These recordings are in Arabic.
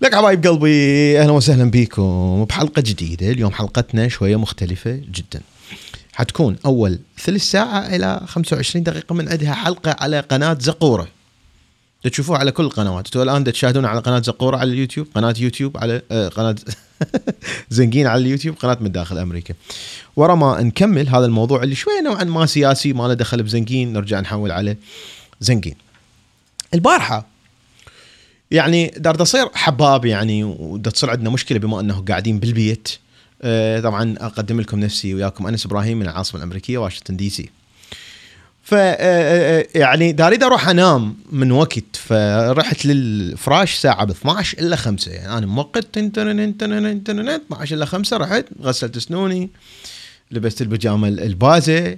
لك حبايب قلبي أهلا وسهلا بكم بحلقة جديدة. اليوم حلقتنا شوية مختلفة جدا. حتكون أول ثلث ساعة إلى 25 دقيقة من عندها حلقة على قناة زقورة. تشوفوها على كل القنوات. أنتوا الآن تشاهدون على قناة زقورة على اليوتيوب قناة يوتيوب على آه قناة زنقين على اليوتيوب قناة من داخل أمريكا. ورا ما نكمل هذا الموضوع اللي شوية نوعا ما سياسي ما له دخل بزنقين نرجع نحول على زنقين البارحة يعني دار تصير حباب يعني ودا تصير عندنا مشكلة بما أنه قاعدين بالبيت. آه طبعا أقدم لكم نفسي وياكم أنس إبراهيم من العاصمة الأمريكية واشنطن دي سي. ف يعني داريد أروح أنام من وقت فرحت للفراش ساعة ب 12 إلا 5 يعني أنا موقت تن تن تن تن 12 إلا 5 رحت غسلت سنوني لبست البيجامة البازة.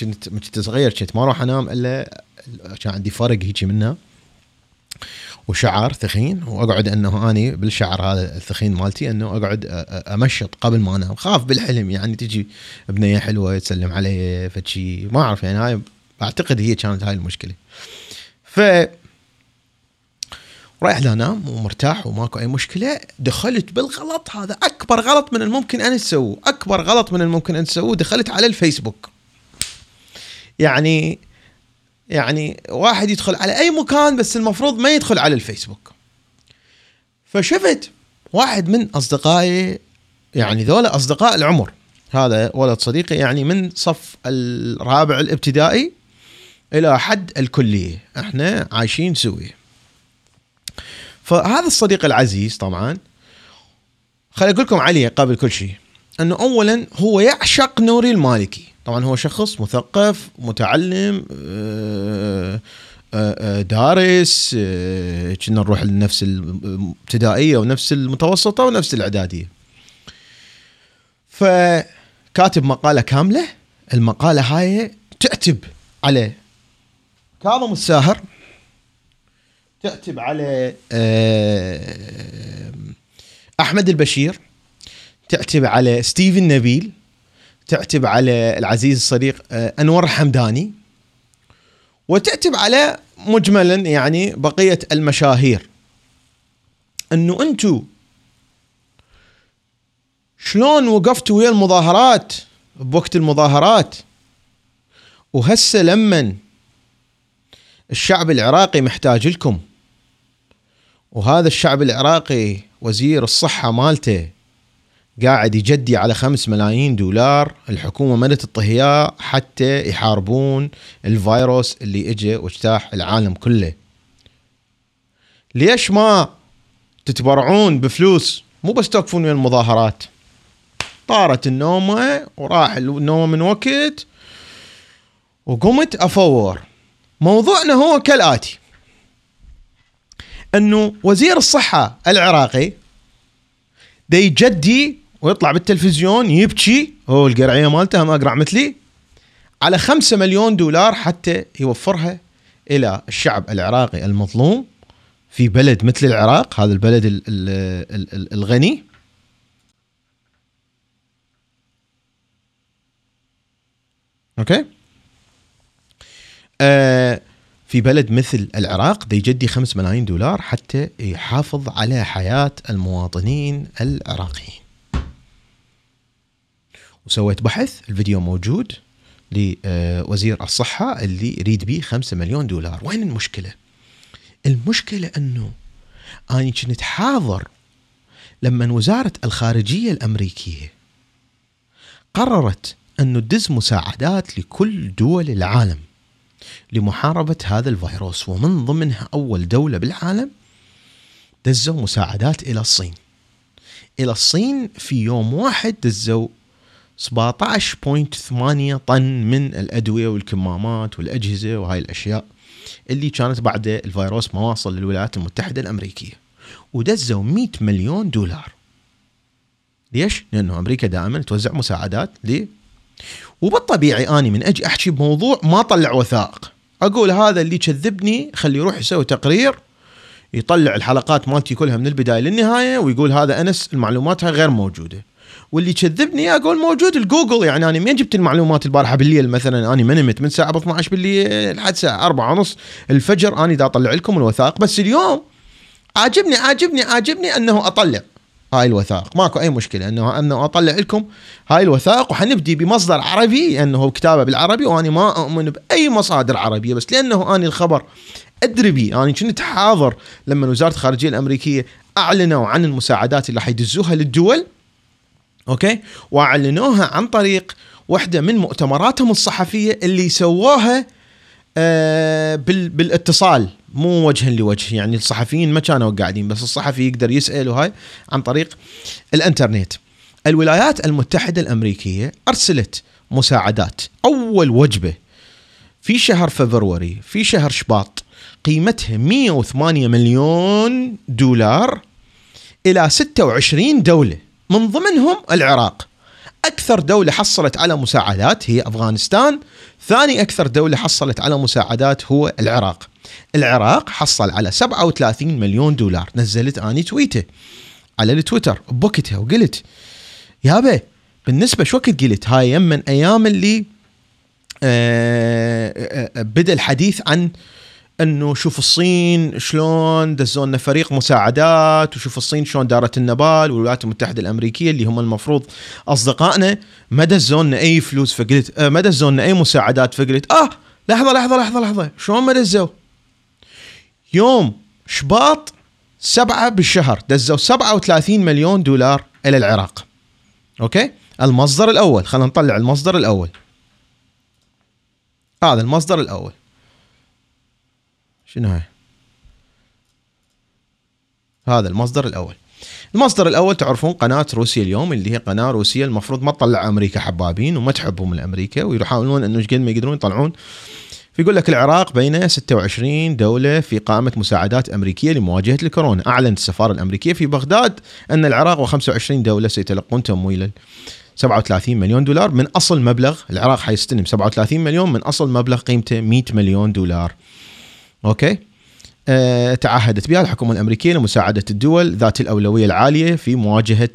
كنت كنت صغير كنت ما أروح أنام إلا كان عندي فرق هيجي منه وشعر ثخين وأقعد أنه أني بالشعر هذا الثخين مالتي أنه أقعد أمشط قبل ما أنام. خاف بالحلم يعني تجي بنيه حلوة تسلم علي فشي ما أعرف يعني هاي أعتقد هي كانت هاي المشكلة. ف رايح لأنام ومرتاح وماكو أي مشكلة دخلت بالغلط هذا أكبر غلط من الممكن ان تسووه أكبر غلط من الممكن ان تسووه دخلت على الفيسبوك. يعني يعني واحد يدخل على أي مكان بس المفروض ما يدخل على الفيسبوك. فشفت واحد من أصدقائي يعني ذولا أصدقاء العمر. هذا ولد صديقي يعني من صف الرابع الابتدائي إلى حد الكلية. إحنا عايشين سوي. فهذا الصديق العزيز طبعا خليني أقول لكم عليه قبل كل شيء. أنه اولا هو يعشق نوري المالكي. طبعا هو شخص مثقف متعلم آه، آه، آه، دارس كنا نروح لنفس الابتدائية ونفس المتوسطة ونفس الإعدادية. فكاتب مقالة كاملة. المقالة هاي تعتب على كاظم الساهر تعتب على أحمد البشير تعتب على ستيفن نبيل تعتب على العزيز الصديق آه، أنور الحمداني وتعتب على مجملا يعني بقية المشاهير. أنه أنتم شلون وقفتوا ويا المظاهرات بوقت المظاهرات؟ وهسه لمن الشعب العراقي محتاج لكم. وهذا الشعب العراقي وزير الصحة مالته قاعد يجدي على خمس ملايين دولار. الحكومة مدت الطهياء حتى يحاربون الفيروس اللي اجى واجتاح العالم كله. ليش ما تتبرعون بفلوس؟ مو بس توقفون من المظاهرات. طارت النومة وراح النومة من وقت وقمت أفور. موضوعنا هو كالآتي. إنه وزير الصحة العراقي دي جدي ويطلع بالتلفزيون يبكي هو القرعية مالته ما أقرع مثلي على خمسة مليون دولار حتى يوفرها إلى الشعب العراقي المظلوم في بلد مثل العراق هذا البلد ال ال ال الغني. أوكي؟ آه في بلد مثل العراق دي يجدي خمس ملايين دولار حتى يحافظ على حياة المواطنين العراقيين. وسويت بحث الفيديو موجود لوزير الصحة اللي يريد به خمسة مليون دولار. وين المشكلة؟ المشكلة أنه أنا كنت حاضر لما وزارة الخارجية الأمريكية قررت أنه تدز مساعدات لكل دول العالم لمحاربة هذا الفيروس. ومن ضمنها أول دولة بالعالم دزوا مساعدات إلى الصين. إلى الصين في يوم واحد دزوا 17.8 طن من الأدوية والكمامات والأجهزة وهاي الأشياء اللي كانت بعد الفيروس ما واصل للولايات المتحدة الأمريكية. ودزوا 100 مليون دولار. ليش؟ لأنه أمريكا دائما توزع مساعدات ل وبالطبيعي اني من أجي أحكي بموضوع ما طلع وثائق. أقول هذا اللي كذبني خليه يروح يسوي تقرير يطلع الحلقات مالتي كلها من البداية للنهاية ويقول هذا أنس المعلومات هاي غير موجودة. واللي يكذبني أقول موجود الجوجل. يعني أنا منين جبت المعلومات البارحة بالليل مثلا. أنا ما نمت من الساعة 12 بالليل لحد الساعة 4 ونص الفجر. أنا دا أطلع لكم الوثائق. بس اليوم عاجبني عاجبني عاجبني أنه أطلع هاي الوثائق. ماكو أي مشكلة. أنه أنه أطلع لكم هاي الوثائق. وحنبدي بمصدر عربي أنه كتابة بالعربي. وأنا ما أؤمن بأي مصادر عربية. بس لأنه اني الخبر أدري بي أنا كنت حاضر لما وزارة الخارجية الأمريكية أعلنوا عن المساعدات اللي حيدزوها للدول. okay؟ وأعلنوها عن طريق واحدة من مؤتمراتهم الصحفية اللي سووها آه بالاتصال. مو وجها لوجه يعني الصحفيين ما كانوا قاعدين بس الصحفي يقدر يسأل وهاي عن طريق الإنترنت. الولايات المتحدة الأمريكية أرسلت مساعدات. أول وجبة في شهر فبراير في شهر شباط قيمتها 108 مليون دولار إلى 26 دولة. من ضمنهم العراق. أكثر دولة حصلت على مساعدات هي أفغانستان. ثاني أكثر دولة حصلت على مساعدات هو العراق. العراق حصل على 37 مليون دولار. نزلت أني تويته على التويتر. بوقتها وقلت يابا بالنسبة شو وقت قلت؟ هاي من أيام اللي آه، آه، آه، بدأ الحديث عن انه شوف الصين شلون دزوا لنا فريق مساعدات وشوف الصين شلون دارت النبال والولايات المتحدة الأمريكية اللي هم المفروض أصدقائنا ما دزوا لنا أي فلوس فقلت آه ما دزوا لنا أي مساعدات فقلت آه لحظة لحظة لحظة لحظة شلون ما دزوا؟ يوم شباط سبعة بالشهر دزوا 37 مليون دولار إلى العراق. أوكي؟ المصدر الأول خلينا نطلع المصدر الأول. هذا المصدر الأول. شنو هاي؟ هذا المصدر الأول. المصدر الأول تعرفون قناة روسيا اليوم اللي هي قناة روسيه المفروض ما تطلع أمريكا حبابين وما تحبهم الأمريكا ويحاولون أنه قد ما يقدرون يطلعون. فيقول لك العراق بين 26 دولة في قائمة مساعدات أمريكية لمواجهة الكورونا. أعلنت السفارة الأمريكية في بغداد أن العراق و25 دولة سيتلقون تمويلا. 37 مليون دولار من أصل مبلغ العراق حيستلم 37 مليون من أصل مبلغ قيمته 100 مليون دولار. okay أه تعهدت بها الحكومة الأمريكية لمساعدة الدول ذات الأولوية العالية في مواجهة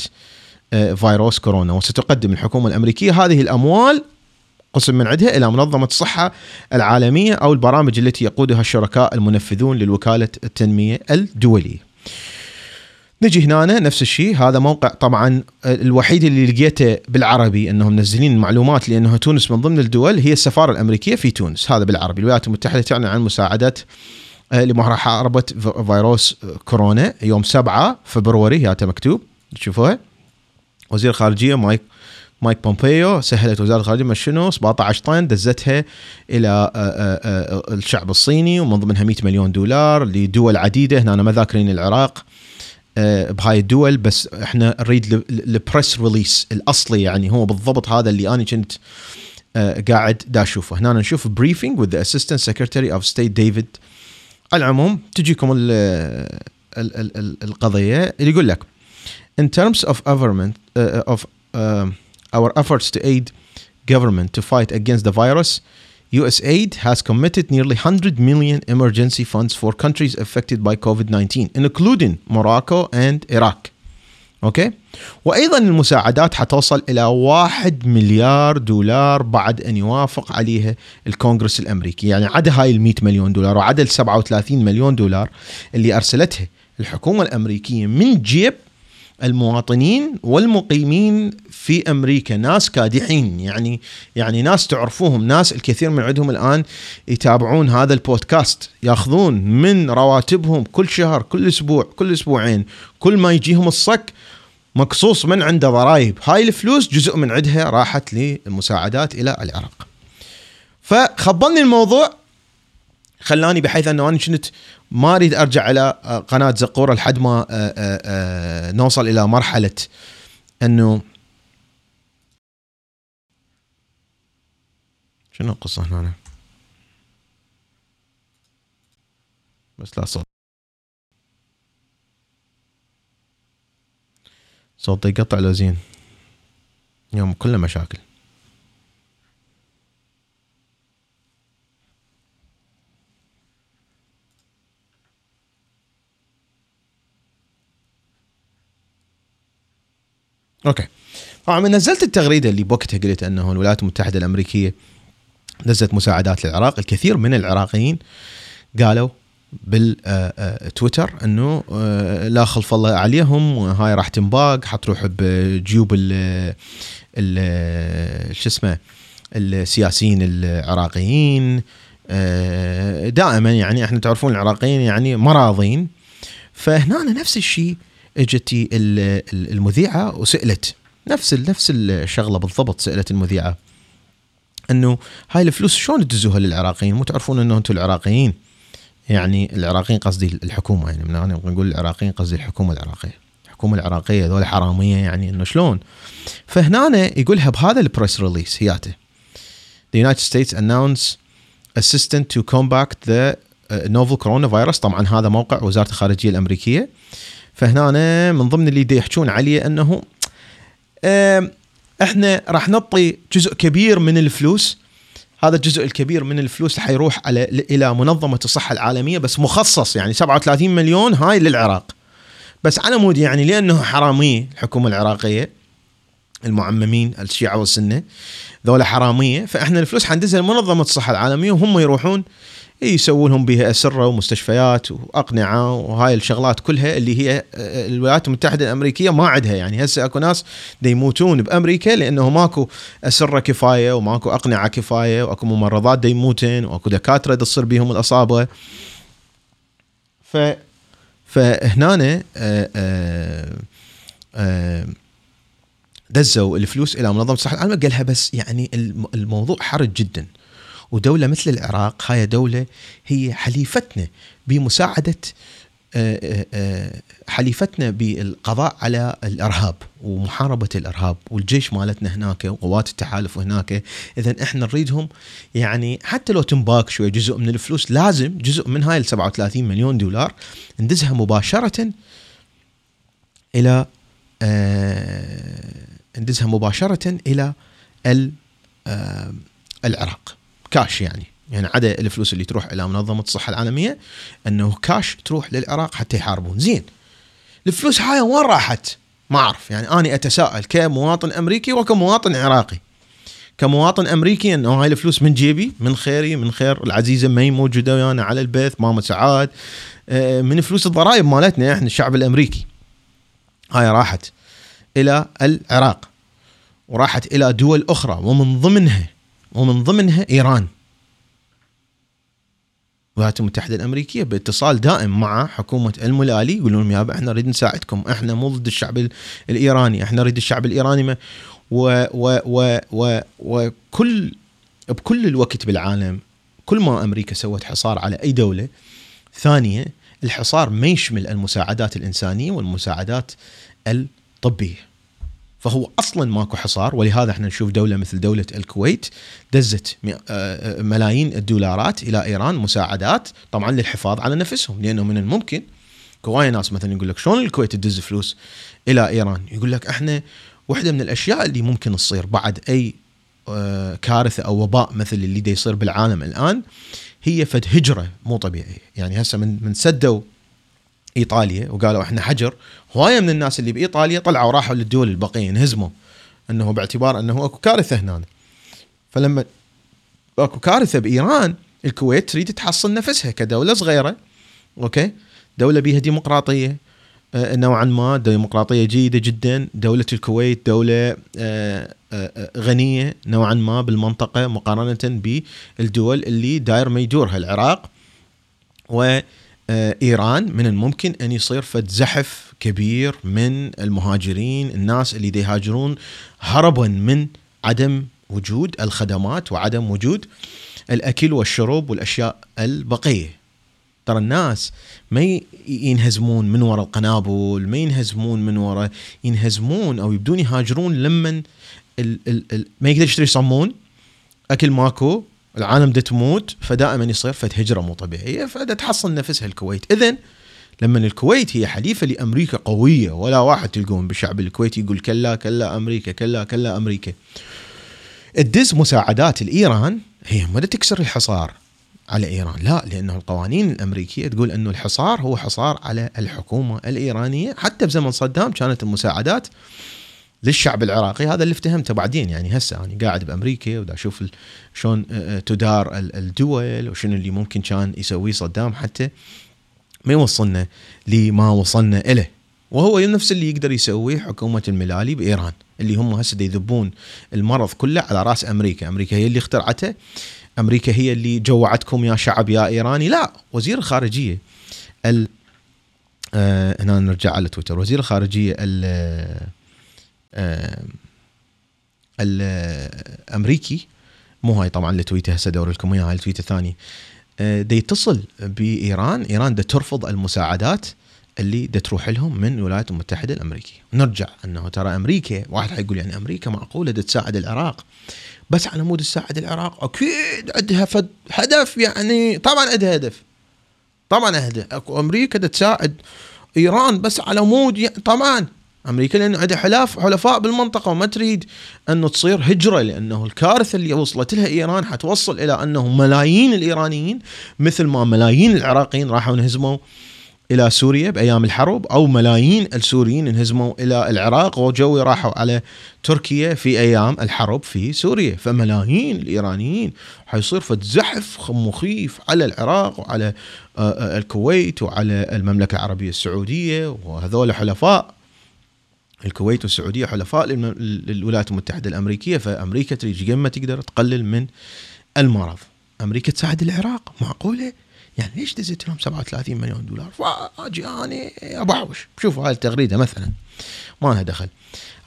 أه فيروس كورونا وستقدم الحكومة الأمريكية هذه الأموال قسم من عندها إلى منظمة الصحة العالمية أو البرامج التي يقودها الشركاء المنفذون للوكالة التنمية الدولية. نجي هنا نفس الشيء. هذا موقع طبعا الوحيد اللي لقيته بالعربي إنهم منزلين المعلومات لأنه تونس من ضمن الدول. هي السفارة الأمريكية في تونس. هذا بالعربي. الولايات المتحدة تعلن عن مساعدات آه، لمحاربه فيروس كورونا يوم 7 فبراير هي مكتوب. تشوفوها وزير الخارجية مايك مايك بومبيو سهلت وزارة الخارجية شنو 17 طن دزتها إلى آه، آه، الشعب الصيني ومن ضمنها 100 مليون دولار لدول عديدة. هنا ما ذاكرين العراق. آه، بهاي الدول بس إحنا نريد ال press release الأصلي يعني هو بالضبط هذا اللي أنا كنت آه، قاعد دا أشوفه. هنا نشوف بريفنج وذ اسيستنت سكرتري اوف ستيت ديفيد على العموم تجيكم ال ال ال القضية. اللي يقول لك in terms of government uh, of uh, our efforts to aid government to fight against the virus USAID has committed nearly 100 million emergency funds for countries affected by COVID-19 including Morocco and Iraq. أوكي وأيضا المساعدات حتوصل إلى 1 مليار دولار بعد أن يوافق عليها الكونغرس الأمريكي يعني عدا هاي ال 100 مليون دولار وعدا ال 37 مليون دولار اللي أرسلتها الحكومة الأمريكية من جيب المواطنين والمقيمين في أمريكا. ناس كادحين يعني يعني ناس تعرفوهم ناس الكثير من عندهم الآن يتابعون هذا البودكاست. ياخذون من رواتبهم كل شهر كل أسبوع كل أسبوعين. كل ما يجيهم الصك مقصوص من عنده ضرائب. هاي الفلوس جزء من عندها راحت للمساعدات إلى العراق. فخبلني الموضوع خلاني بحيث أنه أنا كنت ما أريد أرجع إلى آه، قناة زقورة لحد ما آه، آه، نوصل إلى مرحلة أنه شنو القصة هنا؟ بس لا صوت. صوتي يقطع لو زين. يوم كله مشاكل. أوكي. طبعا نزلت التغريدة اللي بوقتها قلت أنه الولايات المتحدة الأمريكية نزلت مساعدات للعراق. الكثير من العراقيين قالوا بالتويتر أنه آه، لا خلف الله عليهم هاي راح تنباق حتروح بجيوب ال شو اسمه السياسيين العراقيين. آه، دائما يعني إحنا تعرفون العراقيين يعني مراضين. فهنا نفس الشيء اجت المذيعة وسألت نفس نفس الشغلة بالضبط سألت المذيعة إنه هاي الفلوس شلون تدزوها للعراقيين؟ مو تعرفون إنه أنتم العراقيين؟ يعني العراقيين قصدي الحكومة يعني من أنا نقول العراقيين قصدي الحكومة العراقية. الحكومة العراقية ذول حرامية يعني إنه شلون؟ فهنا يقولها بهذا البريس ريليس هياته. The United States announce assistant to combat the uh, novel coronavirus. طبعا هذا موقع وزارة الخارجية الأمريكية. فهنا من ضمن اللي يحجون عليه أنه إحنا راح نعطي جزء كبير من الفلوس. هذا الجزء الكبير من الفلوس حيروح على إلى منظمة الصحة العالمية بس مخصص يعني 37 مليون هاي للعراق. بس على مود يعني لأنه حراميه الحكومة العراقية المعممين الشيعة والسنة ذولا حرامية. فإحنا الفلوس حندزها لمنظمة الصحة العالمية وهم يروحون يسوون لهم بها أسرة ومستشفيات وأقنعة وهاي الشغلات كلها اللي هي آه، الولايات المتحدة الأمريكية ما عندها. يعني هسه أكو ناس يموتون بأمريكا لأنه ماكو أسرة كفاية وماكو أقنعة كفاية وأكو ممرضات يموتن وأكو دكاترة تصير بهم الأصابة. ف فهنا آه، آه، دزوا الفلوس إلى منظمة الصحة. العالميه قالها بس يعني الموضوع حرج جدا. ودولة مثل العراق هاي دولة هي حليفتنا بمساعدة آه، آه، آه، حليفتنا بالقضاء على الإرهاب ومحاربة الإرهاب والجيش مالتنا هناك وقوات التحالف هناك. اذا إحنا نريدهم. يعني حتى لو تنباك شوي جزء من الفلوس لازم جزء من هاي ال 37 مليون دولار ندزها مباشرة إلى ندزها مباشرة إلى العراق. كاش يعني. يعني عدا الفلوس اللي تروح إلى منظمة الصحة العالمية إنه كاش تروح للعراق حتى يحاربون. زين. الفلوس هاي وين راحت؟ ما أعرف. يعني أني أتساءل كمواطن أمريكي وكمواطن عراقي. كمواطن أمريكي إنه هاي الفلوس من جيبي من خيري من خير العزيزة مي موجودة ويانا على البث ماما سعاد. آه، من فلوس الضرائب مالتنا إحنا الشعب الأمريكي. هاي راحت إلى العراق. وراحت إلى دول أخرى. ومن ضمنها ومن ضمنها إيران. الولايات المتحدة الأمريكية باتصال دائم مع حكومة الملالي يقولون يابا إحنا نريد نساعدكم. إحنا مو ضد الشعب الإيراني. إحنا نريد الشعب الإيراني ما و و و و وكل بكل الوقت بالعالم كل ما أمريكا سوت حصار على أي دولة ثانية الحصار ما يشمل المساعدات الإنسانية والمساعدات الطبية. فهو أصلا ماكو حصار ولهذا إحنا نشوف دولة مثل دولة الكويت دزت آه، آه، ملايين الدولارات إلى إيران مساعدات طبعا للحفاظ على نفسهم لأنه من الممكن كواي ناس مثلا يقول لك شلون الكويت تدز فلوس إلى إيران؟ يقول لك إحنا واحدة من الأشياء اللي ممكن تصير بعد أي آه، كارثة أو وباء مثل اللي دا يصير بالعالم الآن هي فد هجرة مو طبيعية. يعني هسه من من سدوا إيطاليا وقالوا إحنا حجر. هواية من الناس اللي بإيطاليا طلعوا راحوا للدول البقية انهزموا. إنه باعتبار إنه أكو كارثة هنا فلما أكو كارثة بإيران الكويت تريد تحصن نفسها كدولة صغيرة أوكي؟ دولة بيها ديمقراطية آه نوعا ما ديمقراطية جيدة جدا. دولة الكويت دولة آه آه غنية نوعا ما بالمنطقة مقارنة بالدول اللي داير ما يدورها العراق. و إيران من الممكن أن يصير فد زحف كبير من المهاجرين الناس اللي يهاجرون هربا من عدم وجود الخدمات وعدم وجود الأكل والشرب والأشياء البقية. ترى الناس ما ينهزمون من وراء القنابل ما ينهزمون من وراء ينهزمون أو يبدون يهاجرون لما ال ال ال ما يقدر يشتري صمون أكل ماكو العالم دا تموت فدائما يصير فد هجرة مو طبيعية فدا تحصن نفسها الكويت اذا لما الكويت هي حليفة لأمريكا قوية ولا واحد تلقون بالشعب الكويتي يقول كلا كلا أمريكا كلا كلا أمريكا. الدز مساعدات الإيران هي ما تكسر الحصار على إيران. لا لأنه القوانين الأمريكية تقول إنه الحصار هو حصار على الحكومة الإيرانية. حتى بزمن صدام كانت المساعدات للشعب العراقي. هذا اللي افتهمته بعدين يعني هسه أنا قاعد بأمريكا ودا أشوف شلون آه، آه، تدار الدول وشنو اللي ممكن كان يسويه صدام حتى ما يوصلنا لما وصلنا إليه. وهو نفس اللي يقدر يسويه حكومة الملالي بإيران اللي هم هسه يذبون المرض كله على رأس أمريكا، أمريكا هي اللي اخترعته. أمريكا هي اللي جوعتكم يا شعب يا إيراني، لا وزير الخارجية ال آه هنا نرجع على تويتر، وزير الخارجية ال آه الأمريكي مو هاي طبعا التويته هسه ادور لكم اياها التويتة الثانية آه دا يتصل بإيران، إيران دا ترفض المساعدات اللي دا تروح لهم من الولايات المتحدة الأمريكية. نرجع أنه ترى أمريكا واحد حيقول يعني أمريكا معقولة دا تساعد العراق. بس على مود تساعد العراق أكيد عندها هدف يعني طبعا عندها هدف. طبعا هدف أكو أمريكا دا تساعد إيران بس على مود يعني طبعا. أمريكا لأنه عندها حلاف حلفاء بالمنطقة وما تريد أنه تصير هجرة لأنه الكارثة اللي وصلت لها إيران حتوصل إلى انه ملايين الإيرانيين مثل ما ملايين العراقيين راحوا انهزموا إلى سوريا بأيام الحرب أو ملايين السوريين انهزموا إلى العراق وجوي راحوا على تركيا في أيام الحرب في سوريا. فملايين الإيرانيين حيصير فد زحف مخيف على العراق وعلى آه، آه، الكويت وعلى المملكة العربية السعودية وهذول حلفاء. الكويت والسعودية حلفاء للولايات المتحدة الأمريكية فأمريكا تريد قد ما تقدر تقلل من المرض. أمريكا تساعد العراق. معقولة؟ يعني ليش دزيت لهم 37 مليون دولار؟ فاجي اني ابحوش شوفوا هاي التغريدة مثلا. ما لها دخل.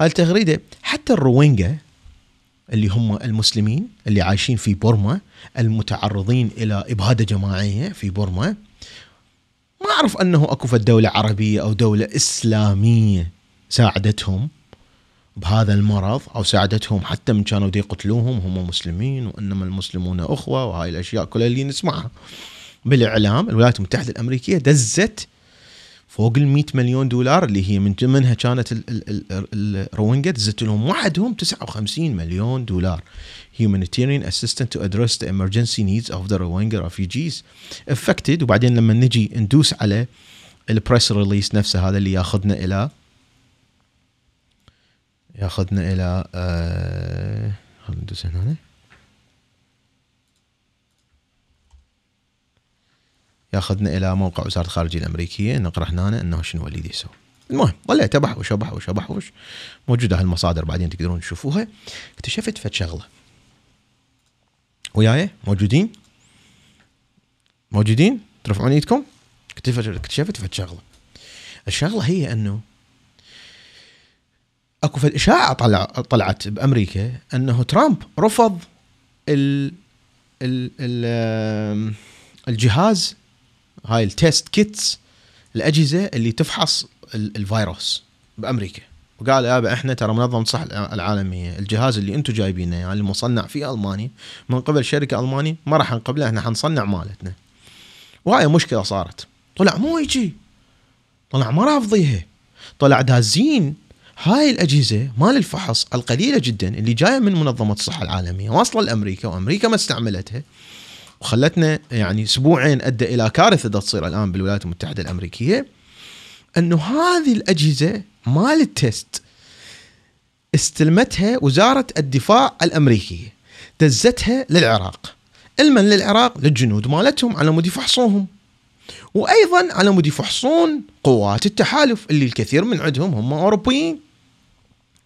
هاي التغريدة حتى الروينجا اللي هم المسلمين اللي عايشين في بورما المتعرضين إلى اباده جماعية في بورما ما أعرف أنه أكو في دوله عربية أو دولة إسلامية. ساعدتهم بهذا المرض أو ساعدتهم حتى من كانوا يقتلوهم هم مسلمين وإنما المسلمون أخوة وهاي الأشياء كلها اللي نسمعها. بالإعلام الولايات المتحدة الأمريكية دزت فوق ال 100 مليون دولار اللي هي من ضمنها كانت الروينجا دزت لهم وحدهم 59 مليون دولار humanitarian assistance to address the emergency needs of the Rohingya refugees affected وبعدين لما نجي ندوس على البريس ريليس نفسه هذا اللي ياخذنا إلى ياخذنا إلى آه خلينا ندوس هنا. ياخذنا إلى موقع وزارة الخارجية الأمريكية. نقرأ هنا أنه شنو اللي يسوي. المهم ظليت ابحوش ابحوش ابحوش موجودة هالمصادر بعدين تقدرون تشوفوها. اكتشفت فد شغلة. وياي؟ موجودين؟ موجودين؟ ترفعون إيدكم؟ اكتشفت اكتشفت فد شغلة. الشغلة هي أنه أكو فد اشاعه طلع طلعت بأمريكا إنه ترامب رفض ال ال ال الجهاز هاي ال test kits الأجهزة اللي تفحص الفيروس بأمريكا. وقال يابا إحنا ترى منظمة الصحه العالمية الجهاز اللي أنتم جايبينه يعني المصنع في المانيا من قبل شركة المانيه ما راح نقبله إحنا حنصنع مالتنا. وهاي مشكلة صارت. طلع مو يجي طلع ما رافضيها طلع دازين هاي الأجهزة مال الفحص القليلة جدا اللي جاية من منظمة الصحة العالمية واصلة لأمريكا وأمريكا ما استعملتها وخلتنا يعني أسبوعين أدى إلى كارثة تصير الآن بالولايات المتحدة الأمريكية إنه هذه الأجهزة مال ال test استلمتها وزارة الدفاع الأمريكية دزتها للعراق. علما للعراق للجنود مالتهم على مود يفحصوهم. وأيضا على مود يفحصون قوات التحالف اللي الكثير من عندهم هم أوروبيين.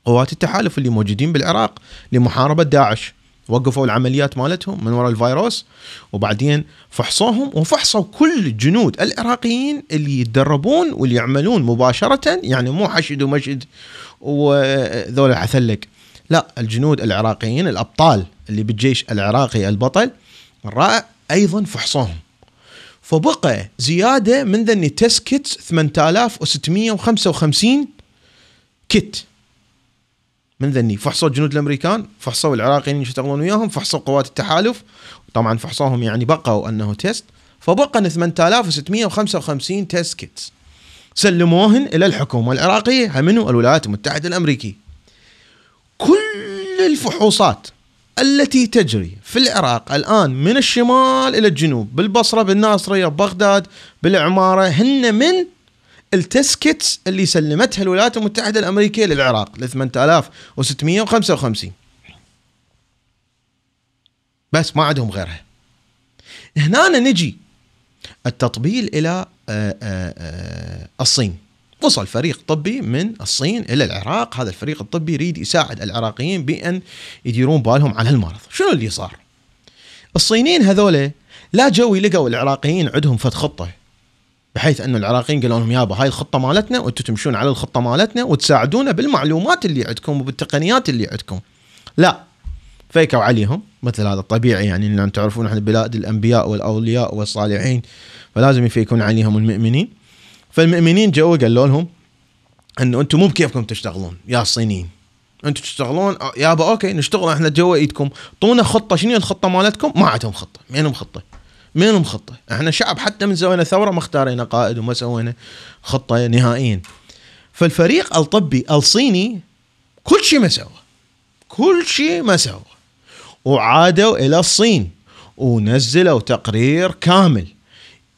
قوات التحالف اللي موجودين بالعراق لمحاربة داعش. وقفوا العمليات مالتهم من وراء الفيروس وبعدين فحصوهم وفحصوا كل الجنود العراقيين اللي يتدربون واللي يعملون مباشرة يعني مو حشد ومشد وذولا حثلق لا الجنود العراقيين الأبطال اللي بالجيش العراقي البطل الرائع أيضا فحصوهم. فبقى زيادة من ذني test kit 8655 kit من ذني. فحصوا الجنود الأمريكان فحصوا العراقيين يشتغلون وياهم فحصوا قوات التحالف. طبعا فحصوهم يعني بقوا أنه test. فبقى 8655 test kits. سلموهن إلى الحكومة العراقية منو؟ الولايات المتحدة الأمريكية. كل الفحوصات التي تجري في العراق الآن من الشمال إلى الجنوب بالبصرة بالناصرية ببغداد بالعمارة هن من التسكتس اللي سلمتها الولايات المتحدة الأمريكية للعراق ل 8655 بس ما عندهم غيرها. هنا نجي التطبيل إلى آه، آه، آه، الصين. وصل فريق طبي من الصين إلى العراق. هذا الفريق الطبي يريد يساعد العراقيين بأن يديرون بالهم على هالمرض. شنو اللي صار؟ الصينيين هذول لا جو لقوا العراقيين عندهم فد خطة. بحيث انه العراقيين قالوا لهم يابا هاي الخطة مالتنا وأنتم تمشون على الخطة مالتنا وتساعدونا بالمعلومات اللي عندكم وبالتقنيات اللي عندكم. لا فيكوا عليهم. مثل هذا الطبيعي يعني لأن تعرفون إحنا بلاد الأنبياء والأولياء والصالحين فلازم يفيكون عليهم المؤمنين. فالمؤمنين جو قالوا لهم إنه أنتم مو بكيفكم تشتغلون يا الصينيين أنتم تشتغلون؟ يابا أوكي نشتغل إحنا جوا إيدكم. طونا خطة شنو الخطة مالتكم؟ ما عندهم خطة مينهم خطة. مينهم خطة. إحنا شعب حتى من سوينا ثورة ما اختارينا قائد وما سوينا خطة نهائيا فالفريق الطبي الصيني كل شيء ما سوى. كل شيء ما سوى. وعادوا إلى الصين ونزلوا تقرير كامل.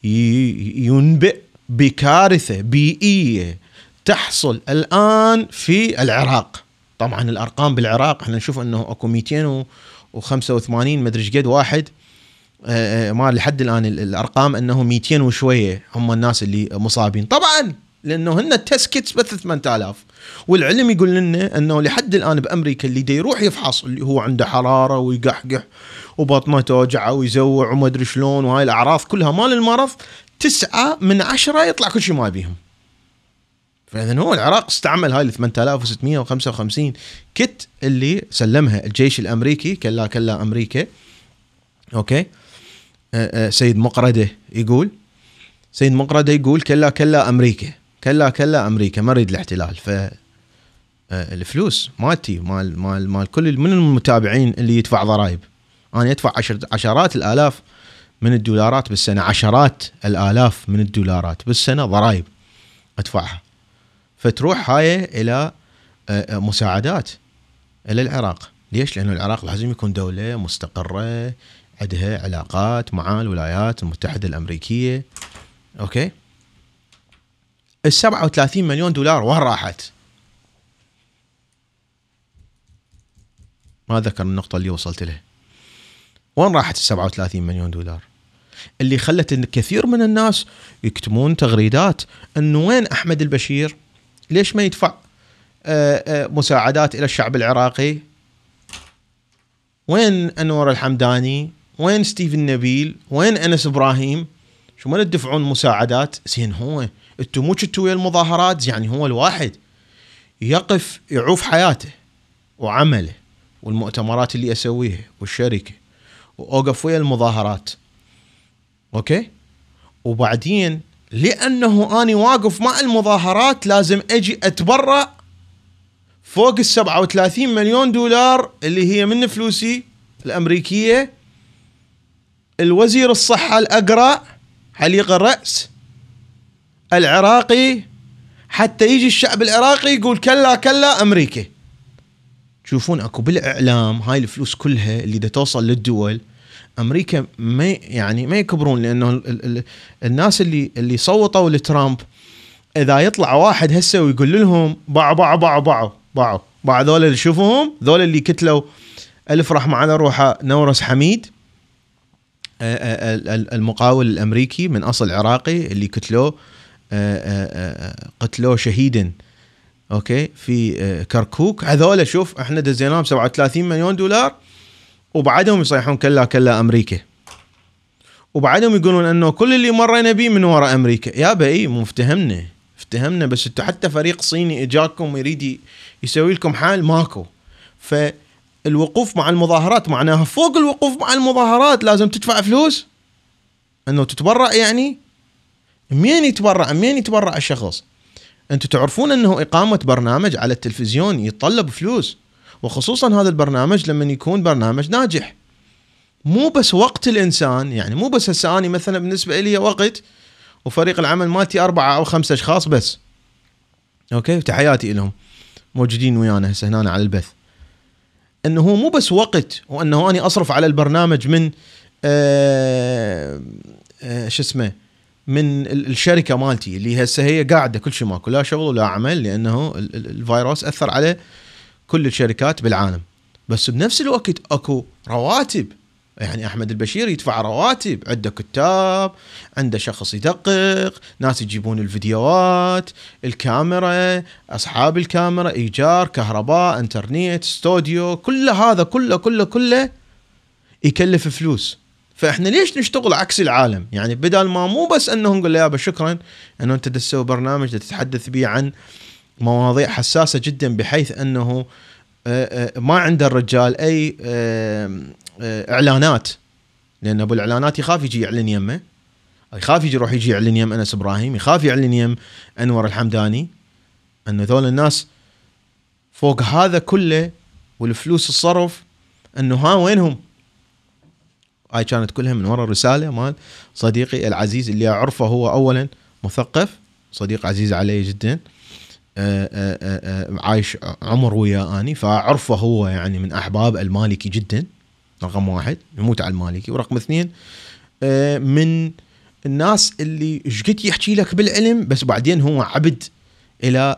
ينبئ بكارثة بيئية تحصل الآن في العراق. طبعا الأرقام بالعراق إحنا نشوف إنه أكو 285 مدري إيش قد واحد. ما لحد الآن الأرقام إنه 200 وشوية هم الناس اللي مصابين. طبعا لأنه هن ال test kits بس 8000 والعلم يقول لنا إنه لحد الآن بأمريكا اللي دا يروح يفحص اللي هو عنده حرارة ويقحقح وبطنه توجعه ويزوع وما أدري شلون وهاي الأعراض كلها. مال المرض تسعة من عشرة يطلع كل شيء ما بيهم فاذا هو العراق استعمل هاي ال 8655 kit اللي سلمها الجيش الأمريكي كلا كلا أمريكا. okay؟ سيد مقرده يقول سيد مقرده يقول كلا كلا أمريكا كلا كلا أمريكا ما أريد الاحتلال ف أه الفلوس مالتي مال مال مال كل من المتابعين اللي يدفع ضرائب؟ أنا أدفع عشر عشرات الآلاف من الدولارات بالسنة عشرات الآلاف من الدولارات بالسنة ضرائب أدفعها. فتروح هاي إلى مساعدات إلى العراق. ليش؟ لأنه العراق لازم يكون دولة مستقرة عندها علاقات مع الولايات المتحدة الأمريكية أوكي ال 37 مليون دولار وين راحت؟ ما ذكر النقطة اللي وصلت لها وين راحت ال 37 مليون دولار؟ اللي خلت إن كثير من الناس يكتبون تغريدات انه وين أحمد البشير؟ ليش ما يدفع آه، آه، مساعدات إلى الشعب العراقي؟ وين أنور الحمداني؟ وين ستيفن نبيل؟ وين أنس إبراهيم؟ شو ما تدفعون مساعدات؟ زين هو أنتم مو كنتوا ويا المظاهرات يعني هو الواحد يقف يعوف حياته وعمله والمؤتمرات اللي اسويها والشركة وأوقف ويا المظاهرات أوكي وبعدين لأنه أني واقف مع المظاهرات لازم أجي أتبرع فوق ال 37 مليون دولار اللي هي من فلوسي الأمريكية الوزير الصحة الاقرع حليق الرأس العراقي حتى يجي الشعب العراقي يقول كلا كلا أمريكا. تشوفون أكو بالإعلام هاي الفلوس كلها اللي دا توصل للدول أمريكا ما يعني ما يكبرون لأنه ال ال الناس اللي اللي صوتوا لترامب إذا يطلع واحد هسه ويقول لهم باعوا باعوا باعوا باعوا باعوا باعوا ذول اللي شوفوهم ذول اللي كتلوا ألف رحمة على روحه نورس حميد. المقاول الأمريكي من أصل عراقي اللي قتلوه قتلوه شهيدا أوكي في كركوك. هذول شوف إحنا دزيناهم 37 مليون دولار وبعدهم يصيحون كلا كلا أمريكا. وبعدهم يقولون إنه كل اللي مرينا به من وراء أمريكا. يا اي مو افتهمنا. افتهمنا بس أنتم حتى فريق صيني إجاكم يريد يسوي لكم حال ماكو. فالوقوف مع المظاهرات معناها فوق الوقوف مع المظاهرات لازم تدفع فلوس. أنه تتبرع يعني؟ مين يتبرع مين يتبرع الشخص؟ أنتم تعرفون أنه إقامة برنامج على التلفزيون يتطلب فلوس وخصوصا هذا البرنامج لما يكون برنامج ناجح. مو بس وقت الإنسان يعني مو بس هسه اني مثلا بالنسبة لي وقت وفريق العمل مالتي أربعة أو خمسة أشخاص بس. okay؟ تحياتي لهم موجودين ويانا هسه هنا على البث. أنه هو مو بس وقت وأنه أني أصرف على البرنامج من آه آه شو اسمه من الشركة مالتي اللي هسه هي قاعدة كل شيء ماكو لا شغل ولا عمل لأنه الفيروس أثر على كل الشركات بالعالم. بس بنفس الوقت أكو رواتب يعني أحمد البشير يدفع رواتب عنده كتاب عنده شخص يدقق ناس يجيبون الفيديوهات الكاميرا أصحاب الكاميرا إيجار كهرباء إنترنت استوديو كل هذا كله كله كله يكلف فلوس. فإحنا ليش نشتغل عكس العالم؟ يعني بدل ما مو بس انه نقول له يابا شكرا إنه أنت تسوي برنامج تتحدث به عن مواضيع حساسة جدا بحيث إنه آه، ما عند الرجال أي آه، إعلانات. لأن أبو الإعلانات يخاف يجي يعلن يمه. يخاف يجي يروح يجي يعلن يم أنس إبراهيم. يخاف يعلن يم أنور الحمداني. انه ذول الناس فوق هذا كله والفلوس الصرف أنه ها وينهم؟ هاي كانت كلها من وراء رساله مال صديقي العزيز اللي أعرفه هو اولا مثقف صديق عزيز علي جدا. عايش عمر ويا آني فاعرفه هو يعني من أحباب المالكي جدا رقم واحد يموت على المالكي ورقم اثنين من الناس اللي إيش قد يحكي لك بالعلم بس بعدين هو عبد إلى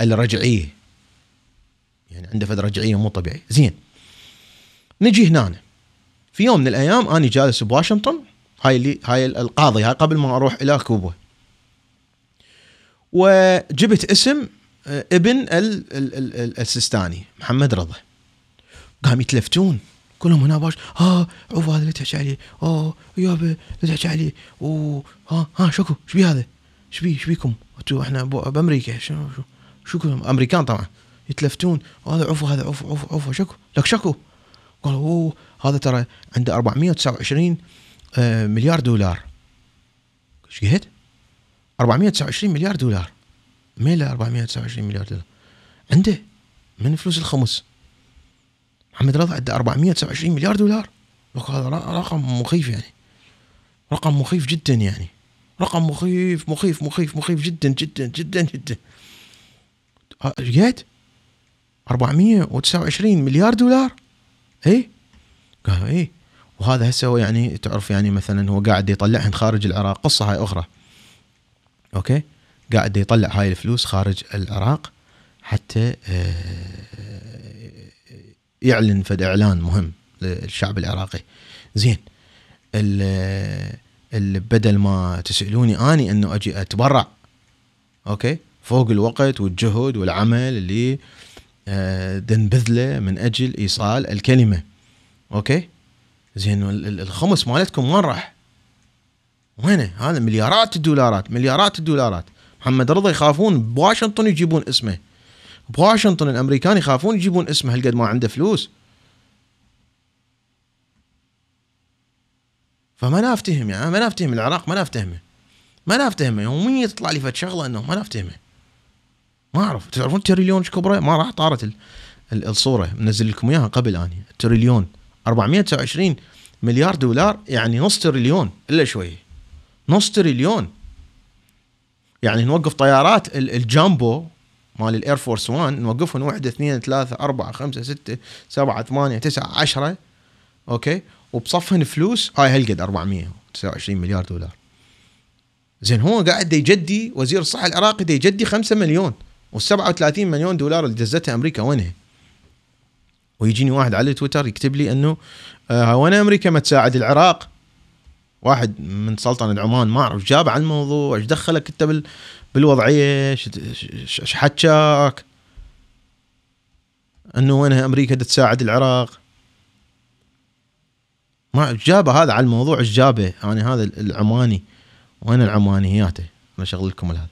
الرجعية. يعني عنده فد رجعية مو طبيعي زين نجي هنا. في يوم من الأيام آني جالس بواشنطن هاي اللي هاي القاضي هاي قبل ما أروح إلى كوبا. وجبت اسم آه، ابن السيستاني محمد رضا. قام يتلفتون كلهم هنا باش ها عوف هذا اللي تحكي عليه اوه يابا اللي تحكي عليه ها ها شكو إيش بي هذا إيش بي إيش بيكم أنتوا إحنا بأمريكا شو شو شكو أمريكان طبعا. يتلفتون هذا عفو هذا عفو عفو عفو شكو لك شكو؟ قالوا أوه هذا ترى عنده 429 آه، مليار دولار. إيش قد؟ 429 مليار دولار. مين 429 مليار دولار. عنده من فلوس الخمس. محمد رضا عنده 429 مليار دولار. هذا رقم مخيف يعني. رقم مخيف جدا يعني. رقم مخيف مخيف مخيف مخيف جدا جدا جدا جدا. إيش قد؟ 429 مليار دولار؟ اي قالوا اي وهذا هسه يعني تعرف يعني مثلا هو قاعد يطلعهن خارج العراق. قصة هاي أخرى. okay؟ قاعد يطلع هاي الفلوس خارج العراق حتى آه، يعلن فد إعلان مهم للشعب العراقي. زين بدل ما تسألوني أني إنه أجي أتبرع okay؟ فوق الوقت والجهد والعمل اللي آه، دنبذله من أجل إيصال الكلمة أوكي؟ زين الخمس مالتكم وين راح؟ وينه؟ هذا مليارات الدولارات مليارات الدولارات. محمد رضا يخافون بواشنطن يجيبون اسمه. بواشنطن الأمريكان يخافون يجيبون اسمه هالقد ما عنده فلوس. فما نافتهم يعني ما نافتهم العراق ما نافتهمه ما نافتهمه يوميا تطلع لي فد شغلة انه ما نافتهمه ما أعرف. تعرفون تريليون إيش كبره؟ ما راح طارت الصورة. منزل لكم إياها قبل اني تريليون. 429 مليار دولار يعني نص تريليون. إلا شوي. نص تريليون. يعني نوقف طيارات الجامبو مال ال Air Force 1 نوقفهم واحد اثنين ثلاثة أربعة خمسة ستة سبعة ثمانية تسعة عشرة. okay؟ وبصفهن فلوس هاي هالقد 429 مليار دولار. زين هو قاعد يجدي وزير الصحة العراقي دي يجدي 5 مليون وال 37 مليون دولار اللي دزتها أمريكا وينها؟ ويجيني واحد على تويتر يكتب لي إنه آه وين أمريكا ما تساعد العراق؟ واحد من سلطنه عمان ما أعرف جاب عن الموضوع إيش دخلك أنت بالوضعية؟ إيش حكاك إنه وين أمريكا تساعد العراق؟ ما جابه هذا على الموضوع إيش جابه؟ يعني هذا العماني. وين العمانيات؟ أنا شغل لكم هذا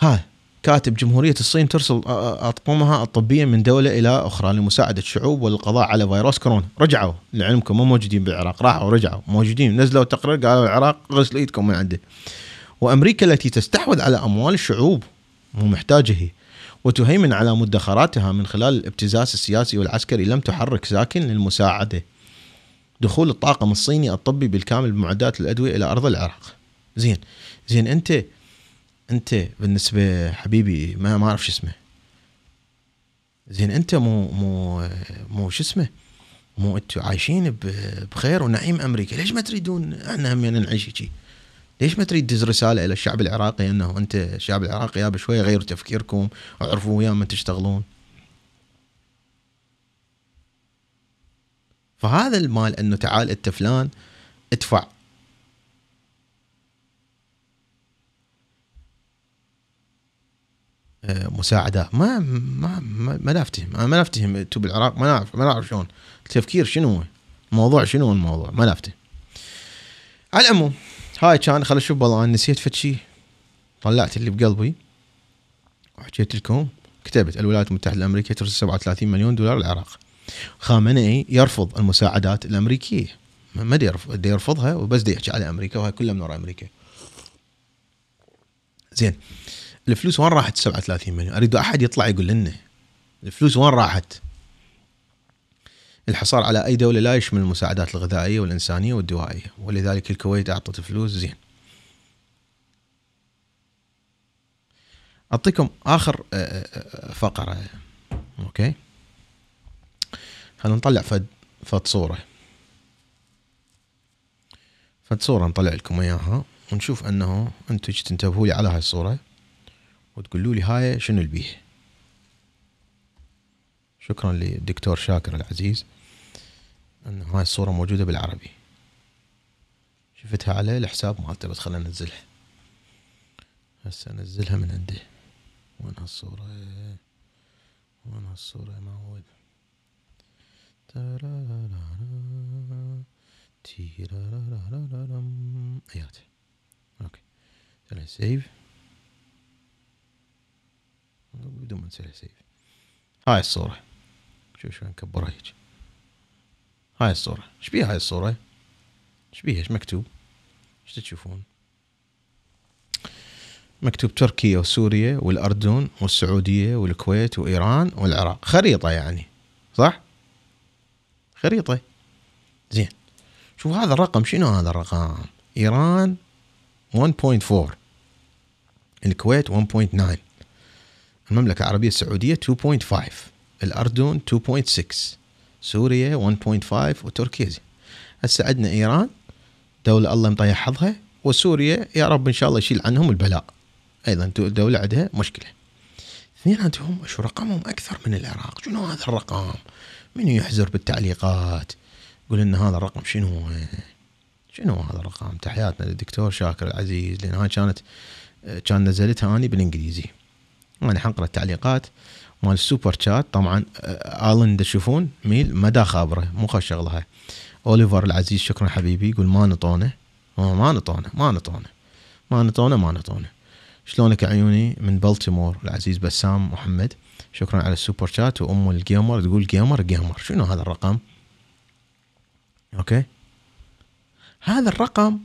ها كاتب جمهورية الصين ترسل أطقمها الطبية من دولة إلى أخرى لمساعدة الشعوب والقضاء على فيروس كورونا. رجعوا لعلمكم مو موجودين بالعراق راحوا ورجعوا. موجودين. نزلوا تقرير قالوا العراق غسلوا إيدكم من عنده. وأمريكا التي تستحوذ على أموال الشعوب مو محتاجة هي. وتهيمن على مدخراتها من خلال الابتزاز السياسي والعسكري. لم تحرك ساكن للمساعدة. دخول الطاقم الصيني الطبي بالكامل بمعدات الأدوية إلى أرض العراق. زين. زين أنت أنت بالنسبة حبيبي ما ما أعرف شو اسمه. زين أنت مو مو مو شو اسمه؟ مو أنتم عايشين بخير ونعيم أمريكا. ليش ما تريدون إحنا هم نعيش هيك؟ ليش ما تريد تدز رسالة إلى الشعب العراقي أنه أنت الشعب العراقي يا بشويه غيروا تفكيركم وعرفوا ويا من تشتغلون فهذا المال إنه تعال أنت فلان ادفع مساعدات ما ما ما, لا افتهم أنا ما لا افتهم أنتم بالعراق. ما نعرف ما نعرف شلون. التفكير شنو هو؟ الموضوع شنو هو الموضوع؟ ما لا افتهم على العموم هاي كان خل أشوف والله أنا نسيت فد شيء طلعت اللي بقلبي. وحكيت لكم كتبت الولايات المتحدة الأمريكية ترسل 37 مليون دولار العراق خامنئي يرفض المساعدات الأمريكية. ما دي يرفض يرفضها وبس دي يحكي على أمريكا وهاي كلها من وراء أمريكا. زين. الفلوس وين راحت 37 مليون؟ أريد أحد يطلع يقول لنا. الفلوس وين راحت؟ الحصار على أي دولة لا يشمل المساعدات الغذائية والإنسانية والدوائية ولذلك الكويت أعطت فلوس. زين. أعطيكم آخر آه، آه، آه، فقرة. أوكي. خلينا نطلع فد فد صورة. فد صورة نطلع لكم إياها ونشوف أنه أنتم تنتبهوا لي على هاي الصورة. وتقولوا لي هاي شنو البيه شكرا للدكتور شاكر العزيز انه هاي الصورة موجودة بالعربي. شفتها على الحساب مالته بس خلينا ننزلها. هسه أنزلها من عنده. وين هالصورة؟ وين هالصورة يا معود؟ ايات أوكي سيف بدون ما نسوي سيف. هاي الصورة. شوف شو نكبرها هيك؟ هاي الصورة. إيش بيها هاي الصورة؟ إيش بيها؟ إيش مكتوب؟ إيش تشوفون؟ مكتوب تركيا وسوريا والأردن والسعودية والكويت وإيران والعراق. خريطة يعني. صح؟ خريطة. زين. شوف هذا الرقم. شنو هذا الرقم؟ إيران 1.4 الكويت 1.9 المملكة العربية السعودية 2.5 الأردن 2.6 سوريا 1.5 وتركيا. هسه عندنا إيران دولة الله مطيح حظها وسوريا يا رب إن شاء الله يشيل عنهم البلاء. أيضا دولة عندها مشكلة. اثنين عندهم شو رقمهم أكثر من العراق. شنو هذا الرقم؟ من يحزر بالتعليقات؟ يقول إن هذا الرقم شنو؟ شنو هذا الرقم؟ تحياتنا للدكتور شاكر العزيز لأن هاي كانت كان نزلتها اني بالإنجليزي. أنا حنقرأ التعليقات مال السوبر شات. طبعا آه، آلن تشوفون؟ ميل مدى خابره مو خش شغلة هاي. أوليفر العزيز شكرا حبيبي. يقول ما نطونه. ما نطونه ما نطونه. ما نطونه ما نطونه. شلونك عيوني؟ من بلتيمور. العزيز بسام محمد. شكرا على السوبر شات. وأم الجيمر تقول جيمر جيمر. شنو هذا الرقم؟ أوكي. هذا الرقم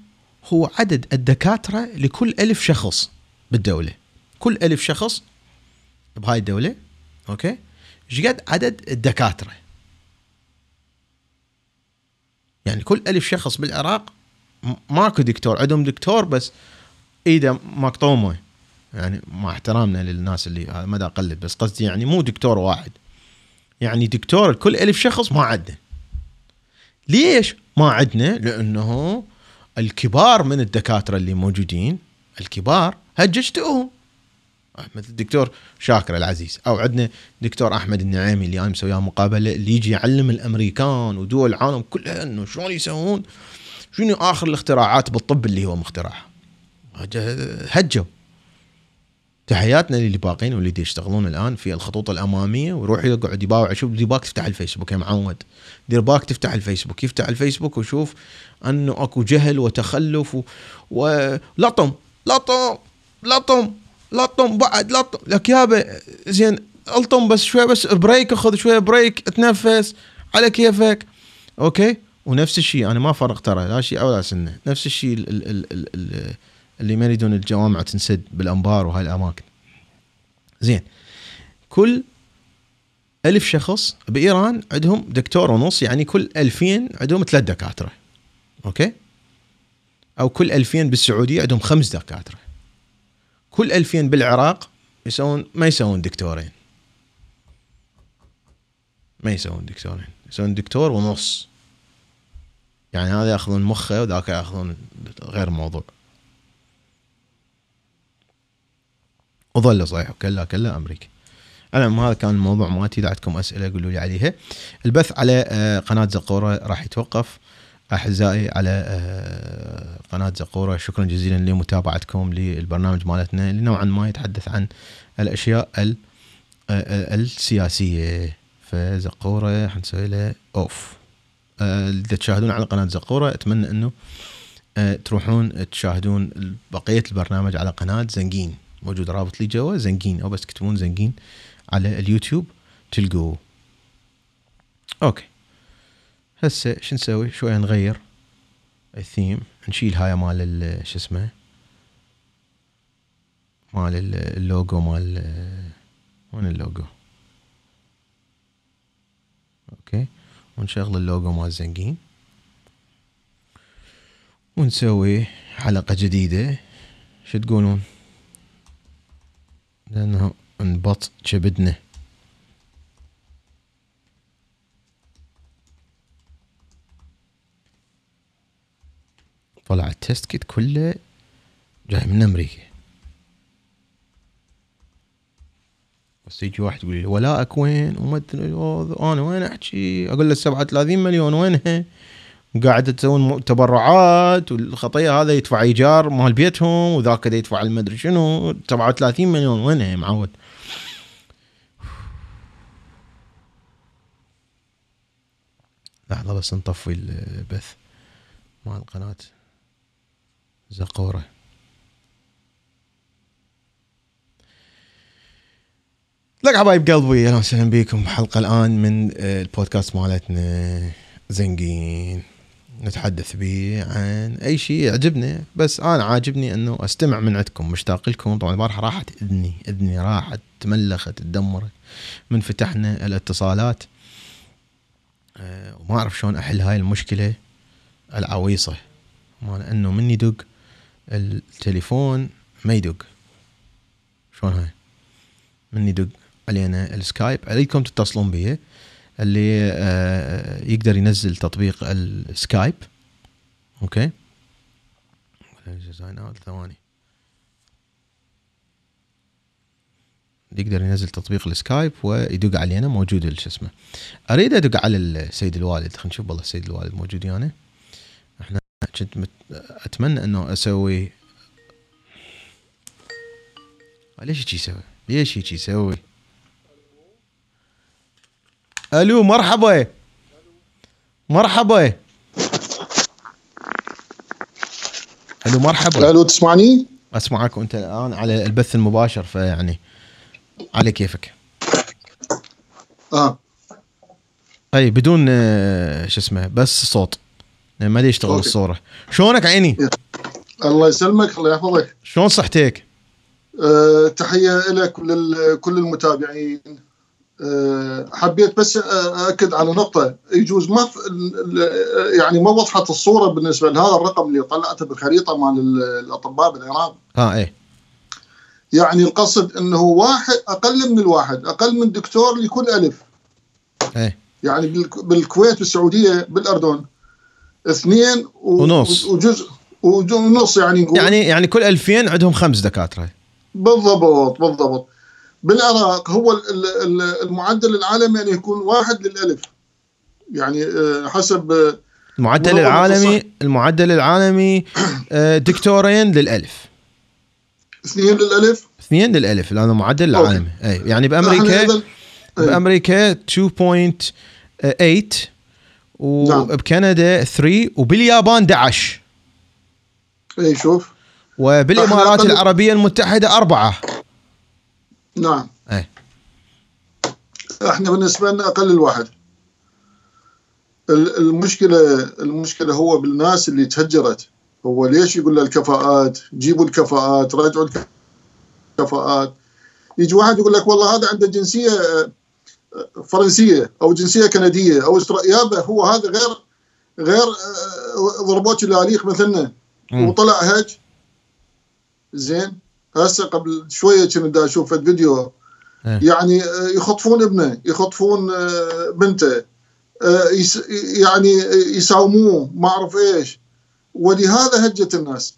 هو عدد الدكاترة لكل ألف شخص بالدولة. كل ألف شخص بهاي الدولة أوكي؟ إيش قد؟ عدد الدكاترة. يعني كل ألف شخص بالعراق ماكو دكتور. عندهم دكتور بس إيده مقطومه يعني مع احترامنا للناس اللي هذا ما أقلد بس قصدي يعني مو دكتور واحد. يعني دكتور لكل ألف شخص ما عندنا ليش ما عندنا لأنه الكبار من الدكاترة اللي موجودين الكبار هججتوهم. مثل الدكتور شاكر العزيز. أو عندنا دكتور أحمد النعيمي اللي أنا مسويها مقابلة اللي يجي يعلم الأمريكان ودول العالم كلها انه شلون يسوون. شنو آخر الاختراعات بالطب اللي هو مخترعها؟ هجوا. تحياتنا للي باقين واللي يشتغلون الآن في الخطوط الأمامية. ويروح يقعد يباوع. شوف دير باك تفتح الفيسبوك يا معود. دير باك تفتح الفيسبوك. يفتح الفيسبوك ويشوف أنه أكو جهل وتخلف و... ولطم لطم لطم لطم بعد لطم لك يابا زين ألطم بس شوي بس break خذ شوي break تنفس على كيفك. okay؟ ونفس الشيء أنا ما فرق ترى لا شيء ولا سنة. نفس الشيء اللي ما يريدون الجوامع تنسد بالأنبار وهاي الأماكن. زين. كل ألف شخص بإيران عندهم دكتور ونص يعني كل ألفين عندهم ثلاث دكاترة. أوكي؟ أو كل ألفين بالسعودية عندهم خمس دكاترة. كل ألفين بالعراق يسوون ما يسوون دكتورين. ما يسوون دكتورين. يسوون دكتور ونص. يعني هذا ياخذون مخه وذاك ياخذون غير موضوع. وظلوا صحيح. كله كله أمريكا المهم هذا كان الموضوع مالتي. إذا عندكم أسئلة قولوا لي عليها. البث على آه، قناة زقورة راح يتوقف. أحزائي على آه، قناة زقورة. شكرا جزيلا لمتابعتكم للبرنامج مالتنا اللي نوعا ما يتحدث عن الأشياء ال- آه، السياسية. فزقورة حنسوي له أوف. آه، اللي تشاهدون على قناة زقورة أتمنى إنه تروحون تشاهدون بقية البرنامج على قناة زنقين موجود رابط لي جوا زنقين أو بس تكتبون زنقين على اليوتيوب تلقوه. okay. هسه شو نسوي؟ شوية نغير الثيم نشيل هاي مال ال- شو اسمه؟ مال ال- اللوجو مال وين ال logo؟ okay. ونشغل اللوجو مال زنقين. ونسوي حلقة جديدة. شو تقولون؟ لأنه انبط كبدنا طلع ال test kit كله جاي من أمريكا. بس يجي واحد يقول لي ولائك وين؟ وما أنا وين أحكي؟ أقول له 37 مليون وينها؟ قاعد تسوون تبرعات والخطيه هذا يدفع إيجار مال بيتهم وذاك يدفع المدري شنو. 37 مليون وينها معود؟ لحظه بس نطفي البث مال قناة. زقوره لك حبايب قلبي أهلا وسهلا بكم. حلقة الآن من آه، البودكاست مالتنا. زنقين. نتحدث به عن أي شيء يعجبنا بس أنا عاجبني إنه أستمع من عندكم مشتاق لكم. طبعا البارحة راحت إذني. إذني راحت تملخت تدمرت من فتحنا الاتصالات. آه، وما أعرف شلون أحل هاي المشكلة العويصة. مال إنه من يدق التليفون ما يدق. شلون هاي؟ من يدق. علينا السكايب. عليكم تتصلون بي. اللي آه، يقدر ينزل تطبيق السكايب. okay؟ ثواني. يقدر ينزل تطبيق السكايب ويدق علينا موجود شو اسمه أريد أدق على السيد الوالد. خلينا نشوف والله السيد الوالد موجود يعني. إحنا كنت مت... أتمنى أنه أسوي ليش هيك يسوي؟ ليش هيك يسوي؟ ألو مرحبا مرحبا ألو مرحبا ألو تسمعني؟ أسمعك وأنت الآن على البث المباشر فيعني على كيفك آه أي بدون آه، شو اسمه بس صوت يعني ما لي يشتغل أوكي. الصورة. شلونك عيني؟ الله يسلمك الله يحفظك. شلون صحتك؟ آه تحية لك ولكل كل المتابعين. آه حبيت بس اكد على نقطة. يجوز ما يعني ما وضحت الصورة بالنسبة لهذا الرقم اللي طلعته بالخريطة مال ال- الأطباء بالعراق آه اي يعني القصد إنه واحد أقل من الواحد أقل من دكتور لكل ألف. اي يعني بالك- بالكويت بالسعودية بالأردن. اثنين و- ونص. وجزء ونص يعني نقول يعني يعني كل 2000 عندهم خمس دكاترة. بالضبط بالضبط. بالعراق هو ال- ال- ال- المعدل العالمي ان يكون واحد للألف. يعني آه، حسب آه، المعدل العالمي المعدل العالمي آه، دكتورين للألف. اثنين للألف؟ اثنين للألف لأنه معدل أوكي. العالمي أي يعني بامريكا. بأمريكا 2.8 وبكندا 3 وباليابان 11 اي شوف. وبالإمارات العربية المتحدة أربعة. نعم. اي إحنا بالنسبة لنا أقل الواحد. ال- المشكلة المشكلة هو بالناس اللي تهجرت. هو ليش يقول له الكفاءات؟ جيبوا الكفاءات راجعوا الكفاءات. يجي واحد يقول لك والله هذا عنده جنسيه فرنسية أو جنسية كندية أو يابا هو هذا غير غير آه، ضربوش الأليخ مثلنا. وطلع هيك. زين. هسه قبل شوية كنت دا أشوف فيديو. إيه. يعني آه، يخطفون ابنه يخطفون آه، بنته. يعني يساوموه ما أعرف إيش. ولهذا هجت الناس.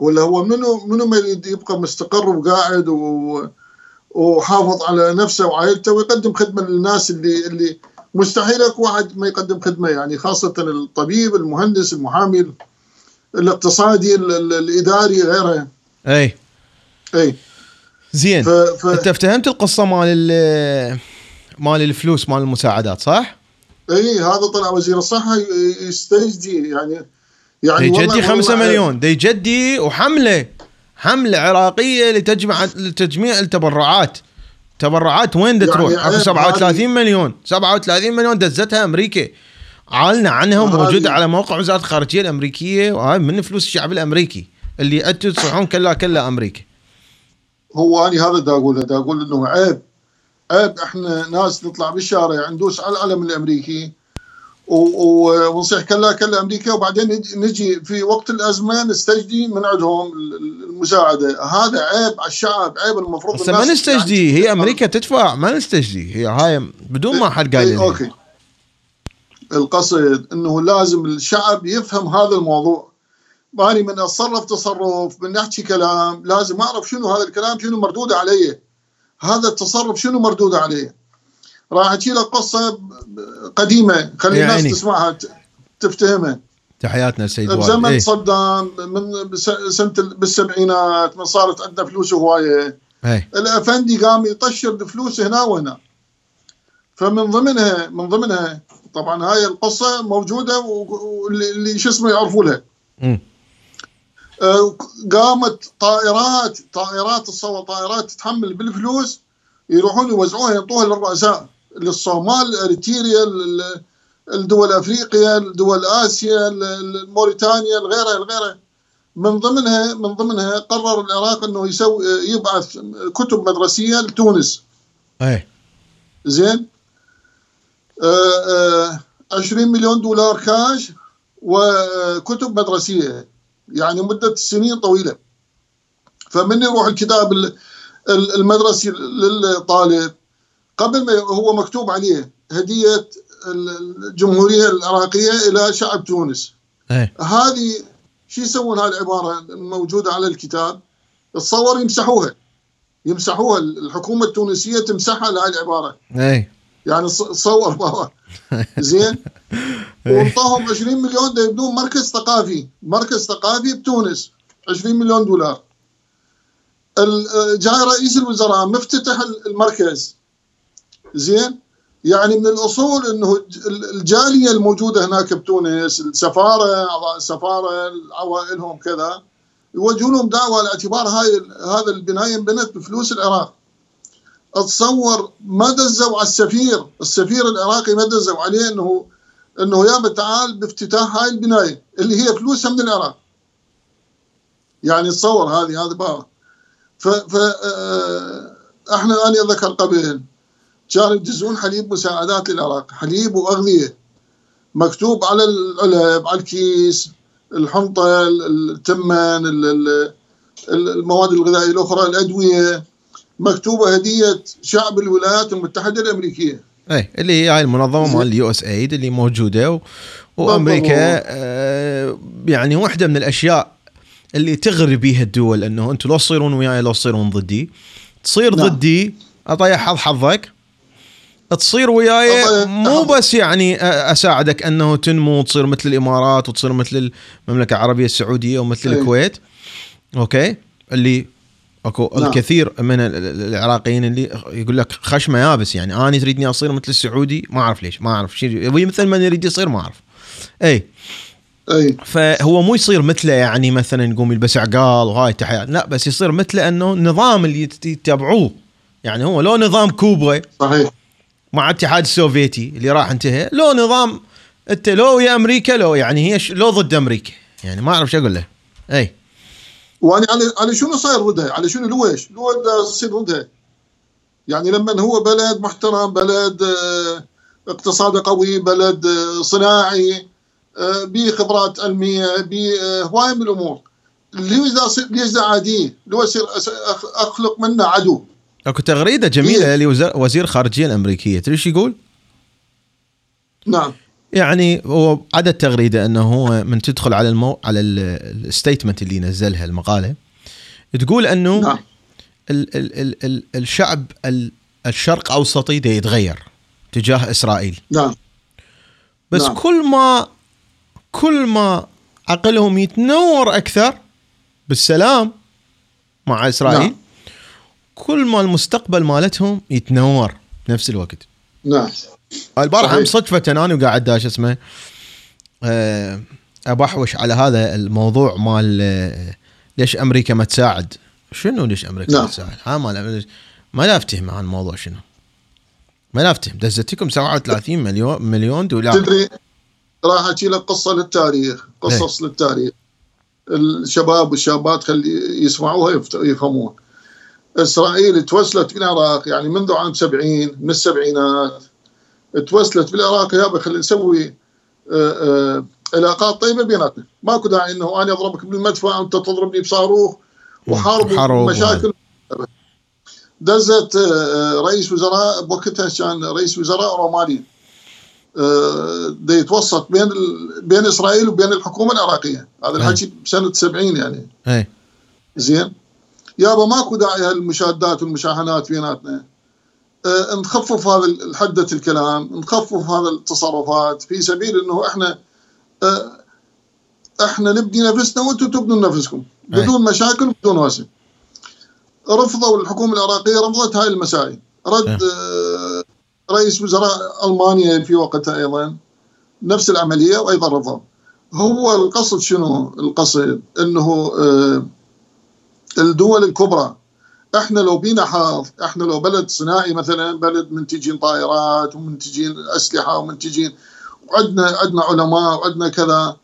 ولا هو منو منو ما يبقى مستقر وقاعد و وحافظ على نفسه وعائلته ويقدم خدمة للناس اللي اللي مستحيل أكو واحد ما يقدم خدمة. يعني خاصة الطبيب المهندس المحامي الاقتصادي ال- ال- الإداري غيره أي. أي. زين. ف, ف... أنت افتهمت القصة مال ال- مال الفلوس مال المساعدات صح؟ أي هذا طلع وزير الصحة يستجدي يعني يعني دي جدي 5 والله مليون. دي جدي وحملة. حملة عراقية لتجمع لتجميع التبرعات تبرعات وين دا يعني تروح؟ اكو عيب 37 هذه. مليون 37 مليون دزتها أمريكا عالنا عنها هذه. وموجوده على موقع وزارة الخارجية الأمريكية وهاي من فلوس الشعب الأمريكي اللي أنتم تصيحون كلها كلها أمريكا هو أنا هذا دا أقوله دا أقول إنه عيب عيب إحنا ناس نطلع بالشارع ندوس على العلم الأمريكي ونصيح كلا كلا أمريكا وبعدين نجي- في وقت الازمه نستجدي من عندهم ال- ال- المساعدة. هذا عيب على الشعب عيب المفروض بس ما نستجدي هي أمريكا تدفع ما نستجدي. هي هاي بدون ما حد قال إيه، أوكي. القصد إنه لازم الشعب يفهم هذا الموضوع. ماني من أتصرف تصرف من احكي كلام لازم أعرف شنو هذا الكلام شنو مردود علي. هذا التصرف شنو مردود عليه راح احكي لك قصة قديمة. خلي الناس. تسمعها تفتهمها. تحياتنا السيد والد بزمن إيه. صدام من سنة ال- بالسبعينات من صارت عندنا فلوس هواية. إيه. الأفندي قام يطشر الفلوس هنا وهنا. فمن ضمنها من ضمنها طبعا هاي القصة موجودة واللي اللي شو اسمه يعرفوا. لها. قامت طائرات طائرات تصور طائرات تتحمل بالفلوس يروحون يوزعوها ينطوها للرؤساء. للصومال اريتريا ال- الدول أفريقيا الدول آسيا موريتانيا الغيره الغيره من ضمنها من ضمنها قرر العراق إنه يسوي يبعث كتب مدرسية لتونس. إيه. زين؟ آه، آه، 20 مليون دولار كاش وكتب مدرسية. يعني مدة سنين طويلة. فمن يروح الكتاب ال- ال- المدرسي للطالب؟ قبل ما هو مكتوب عليه هدية ال- الجمهورية العراقية إلى شعب تونس. إيه. هذه شو يسوون؟ هاي العبارة الموجوده على الكتاب. تصور يمسحوها. يمسحوها. الحكومة التونسية تمسحها لهاي العبارة. إيه. يعني ص- صور بابا. زين؟ وانطاهم 20 مليون. دا يبنون مركز ثقافي. مركز ثقافي بتونس. 20 مليون دولار. جاي رئيس الوزراء مفتتح ال- المركز. زين؟ يعني من الأصول إنه الج- ال- الجالية الموجودة هناك بتونس السفارة أعضاء السفارة عوائلهم كذا يوجهون لهم دعوة على اعتبار هاي هذا البناء ينبنت بفلوس العراق. أتصور ما دزوا على السفير السفير العراقي ما دزوا عليه إنه إنه يابا تعال بافتتاح هاي البناية اللي هي فلوسها من العراق. يعني تصور هذه هذه بابا ف ف آه، أحنا أنا أذكر قبل كانوا يدزون حليب مساعدات للعراق حليب واغذيه مكتوب على العلب على الكيس الحنطة التمن ال- ال- المواد الغذائية الأخرى الأدوية. مكتوبة هدية شعب الولايات المتحدة الأمريكية. إيه اللي هي هاي المنظمة. مال اليو إس إيد اللي موجودة و... وأمريكا آه يعني واحدة من الأشياء اللي تغري بيها الدول إنه أنتم لو تصيرون وياي لو تصيرون ضدي. تصير نعم. ضدي أطيح حظ حظك. تصير وياي مو. بس يعني أساعدك أنه تنمو وتصير مثل الإمارات وتصير مثل المملكة العربية السعودية ومثل إيه. الكويت. okay؟ اللي أكو نعم. الكثير من ال- ال- العراقيين اللي يقول لك خشمة يابس يعني. أنا تريدني أصير مثل السعودي؟ ما أعرف ليش ما أعرف. شيء مثل من يريد يصير؟ ما أعرف. اي اي فهو مو يصير مثله يعني مثلا يقوم يلبس عقال وهاي تحيات لا بس يصير مثله أنه النظام اللي يت- يتبعوه. يعني هو لو نظام كوبا صحيح. مع الاتحاد السوفيتي اللي راح انتهى لو نظام انت لو ويا أمريكا لو يعني هي لو ضد أمريكا يعني ما أعرف شو أقول له إي وأنا على على شنو صاير ضدها؟ على شنو لويش؟ لو دا يصير ضدها؟ يعني لما هو بلد محترم بلد آه، اقتصاده قوي بلد آه، صناعي آه، بيه خبرات علمية بيه آه، هواي من الأمور ليش ليش عادي؟ لو يصير أخلق منه عدو أكو تغريدة جميلة إيه. لوزير الخارجيه الأمريكية تدري إيش يقول؟ نعم يعني هو عدد تغريدة إنه هو من تدخل على المو... على الستيتمنت اللي نزلها المقالة تقول إنه نعم ال... ال... ال... ال... الشعب ال... الشرق أوسطي دا يتغير تجاه إسرائيل نعم بس نعم. كل ما كل ما عقلهم يتنور أكثر بالسلام مع إسرائيل نعم. كل ما المستقبل مالتهم يتنور بنفس الوقت. نعم. البارحة. صدفه أنا وقاعد داش اسمه. آه، ابحوش على هذا الموضوع مال آه، ليش أمريكا ما تساعد؟ شنو ليش أمريكا نعم. ما تساعد؟ ها ما ما لا افتهم عن الموضوع شنو. ما لا افتهم دزتكم 37 مليون مليون دولار. تدري راح أحكي لك قصة للتاريخ. قصص للتاريخ. الشباب والشابات خلي يسمعوها يفت- إسرائيل توسلت بالعراق يعني منذ عام 70 من السبعينات توسلت بالعراق يابا خلينا نسوي آه، آه، علاقات طيبة بيناتنا. ماكو داعي إنه أنا أضربك بالمدفع وأنت تضربني بصاروخ وحارب مشاكل دزت آه، رئيس وزراء بوقتها كان رئيس وزراء روماني. دا يتوسط بين بين إسرائيل وبين الحكومة العراقية. هذا الحكي بسنة 70 يعني. زين؟ يابا ماكو داعي هالمشادات والمشاحنات بيناتنا. آه نخفف هذا حده الكلام نخفف هذا التصرفات. في سبيل إنه إحنا آه إحنا نبني نفسنا وأنتم تبنوا نفسكم. بدون مشاكل وبدون واسم رفضوا الحكومة العراقية رفضت هاي المسائل رد آه رئيس وزراء ألمانيا في وقتها أيضا. نفس العملية وأيضا رفض هو القصد شنو؟ القصد إنه آه الدول الكبرى. إحنا لو بينا حظ إحنا لو بلد صناعي مثلا بلد منتجين طائرات ومنتجين أسلحة ومنتجين وعندنا عندنا علماء وعندنا كذا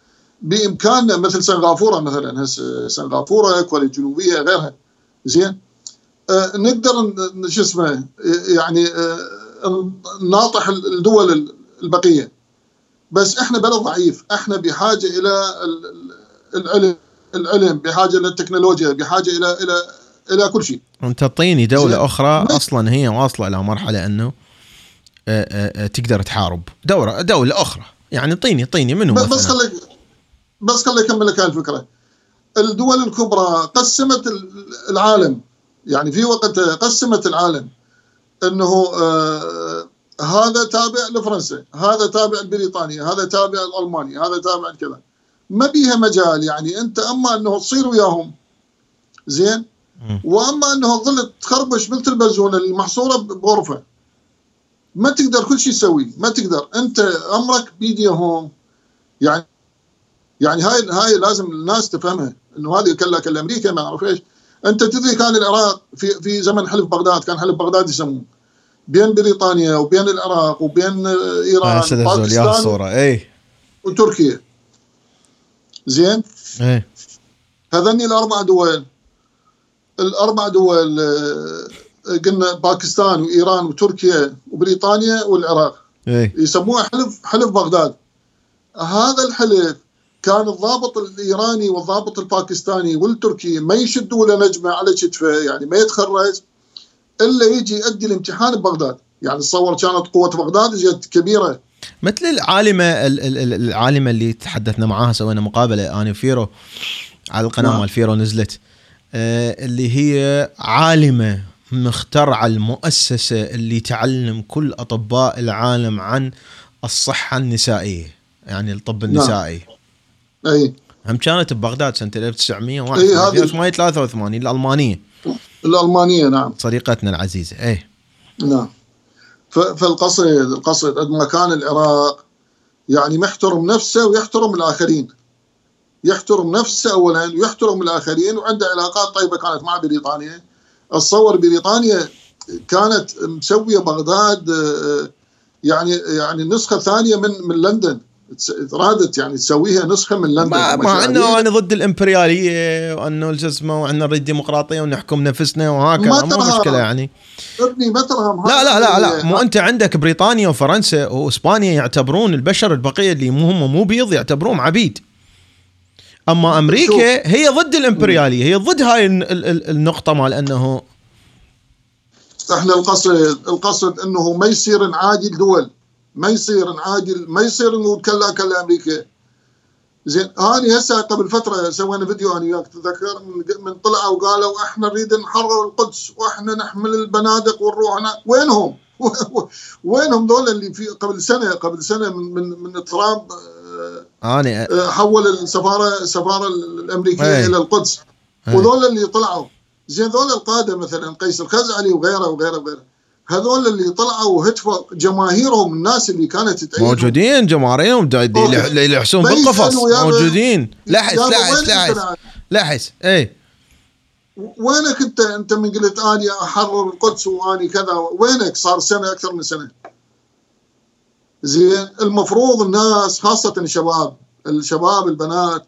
بإمكاننا مثل سنغافورة مثلا هسه سنغافورة كوريا الجنوبيه غيرها. زين؟ آه نقدر شو اسمه يعني آه ناطح الدول البقية. بس إحنا بلد ضعيف. إحنا بحاجة إلى ال- ال- العلم. العلم بحاجة إلى التكنولوجيا بحاجة إلى إلى إلى كل شيء. انت تعطيني دولة. أخرى أصلا هي واصلة إلى مرحلة إنه تقدر تحارب. دوله دولة أخرى. يعني اعطيني اعطيني منو بس خليك بس خليك أكمل لك الفكرة. الدول الكبرى قسمت ال- العالم. يعني في وقتها قسمت العالم. إنه آه هذا تابع لفرنسا هذا تابع لبريطانيا هذا تابع لألمانيا هذا تابع لكذا. ما بيها مجال يعني أنت أما أنه تصير وياهم. زين. وأما أنه تظل تخربش مثل البزونه المحصورة بغرفة. ما تقدر كل شيء تسوي ما تقدر. أنت أمرك بيديهم يعني يعني هاي هاي لازم الناس تفهمها إنه هذه كلا كلا أمريكا ما أعرف إيش. أنت تدري كان العراق في في زمن حلف بغداد كان حلف بغداد يسموه بين بريطانيا وبين العراق وبين آه، إيران وباكستان الصورة اي وتركيا. زين؟ اي هذني الأربع دول. الأربع دول آه، قلنا باكستان وإيران وتركيا وبريطانيا والعراق. اي يسموه حلف حلف بغداد. هذا الحلف كان الضابط الإيراني والضابط الباكستاني والتركي ما يشدوا له نجمة على كتفه يعني ما يتخرج إلا يجي يؤدي الامتحان ببغداد. يعني تصور كانت قوة بغداد جت كبيرة. مثل العالمة ال- ال- ال- العالمة اللي تحدثنا معاها سوينا مقابلة أنا وفيرو على القناة نعم. مال فيرو نزلت. آه، اللي هي عالمة مخترعة المؤسسة اللي تعلم كل أطباء العالم عن الصحة النسائية يعني الطب نعم. النسائي. أي. هم كانت ببغداد سنة 1901 إي، هذه- 1983 الالمانيه الالمانيه نعم. صديقتنا العزيزة اي نعم. فالقصد القصد قد ما كان العراق يعني محترم نفسه ويحترم الآخرين. يحترم نفسه اولا ويحترم الآخرين وعنده علاقات طيبة كانت مع بريطانيا اتصور بريطانيا كانت مسوية بغداد آه، يعني يعني نسخة ثانية من من لندن. تس- رادت يعني تسويها نسخة من لندن مع, مع. أنه أنا ضد الإمبريالية وأنه اسمه وعندنا نريد ديمقراطية ونحكم نفسنا وهكذا ما مو مشكلة يعني. أبني ما ترهم لا لا لا لا. مو أنت عندك بريطانيا وفرنسا وإسبانيا يعتبرون البشر البقية اللي مو هم مو بيض يعتبروهم عبيد. أما أمريكا هي ضد الإمبريالية هي ضد هاي الن- ال- ال- النقطة مال أنه إحنا القصد القصد أنه ما يصير نعادل دول ما يصير نعادل ما يصير نقول كلا كلا أمريكا زين هاني هسه قبل فترة سوينا فيديو أنا وياك تتذكر من, من طلعوا وقالوا إحنا نريد نحرر القدس وإحنا نحمل البنادق ونروح هناك وينهم؟ وينهم ذول اللي في قبل سنة قبل سنة من من من ترامب أنا آه، حول السفارة السفاره الأمريكية أي. إلى القدس. وذول اللي طلعوا زين ذول القادة مثلا قيس الخزعلي وغيره وغيره وغيره هذول اللي طلعوا وهتفوا جماهيرهم الناس اللي كانت تأيدهم موجودين جماهيرهم ما بالقفص. موجودين. لحس لحس لحس؟ لحس اي وينك أنت؟ أنت من قلت اني أحرر القدس واني كذا. وينك؟ صار سنة أكثر من سنة. زين. المفروض الناس خاصة الشباب الشباب البنات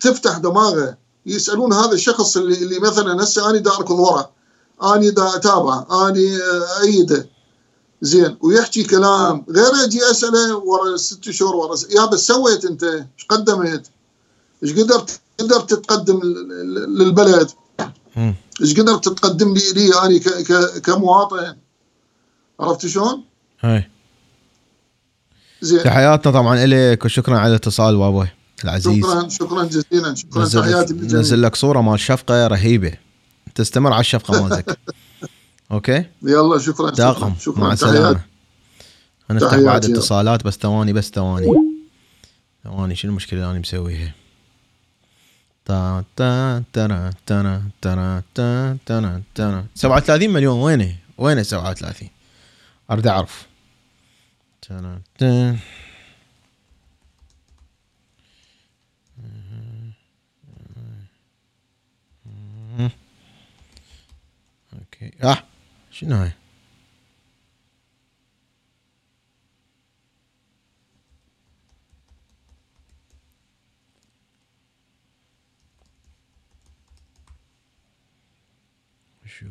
تفتح دماغه. يسألون هذا الشخص اللي, اللي مثلا هسه اني دا اركض ورا اني دا اتابعه اني آه، ايده زين ويحكي كلام غير أجي اساله ورا ست شهور ورا س- يا بس سويت انت؟ إيش قدمت؟ إيش قدرت قدرت تقدم لل- لل- للبلد؟ إيش قدرت تقدم لي لي أنا ك- ك- كمواطن عرفت شلون؟ هاي. زين تحياتنا طبعا الك وشكرا على الاتصال بابا العزيز. شكرا شكرا جزيلا شكرا تحياتي لك, نزل لك صورة مال شفقة رهيبة. تستمر على الشفقة مالتك أوكي؟ يلا شكرا داقم شكرا مع السلامة. هنفتح تحياتي بعد. اتصالات بس ثواني بس ثواني. ثواني شنو المشكلة اللي أنا مسويها؟ تا تا ترى ترى ترى تا ترى ترى 37 مليون وينه؟ وينه 37 أريد أعرف. ترى تا أوكي آه شنو هاي؟ شو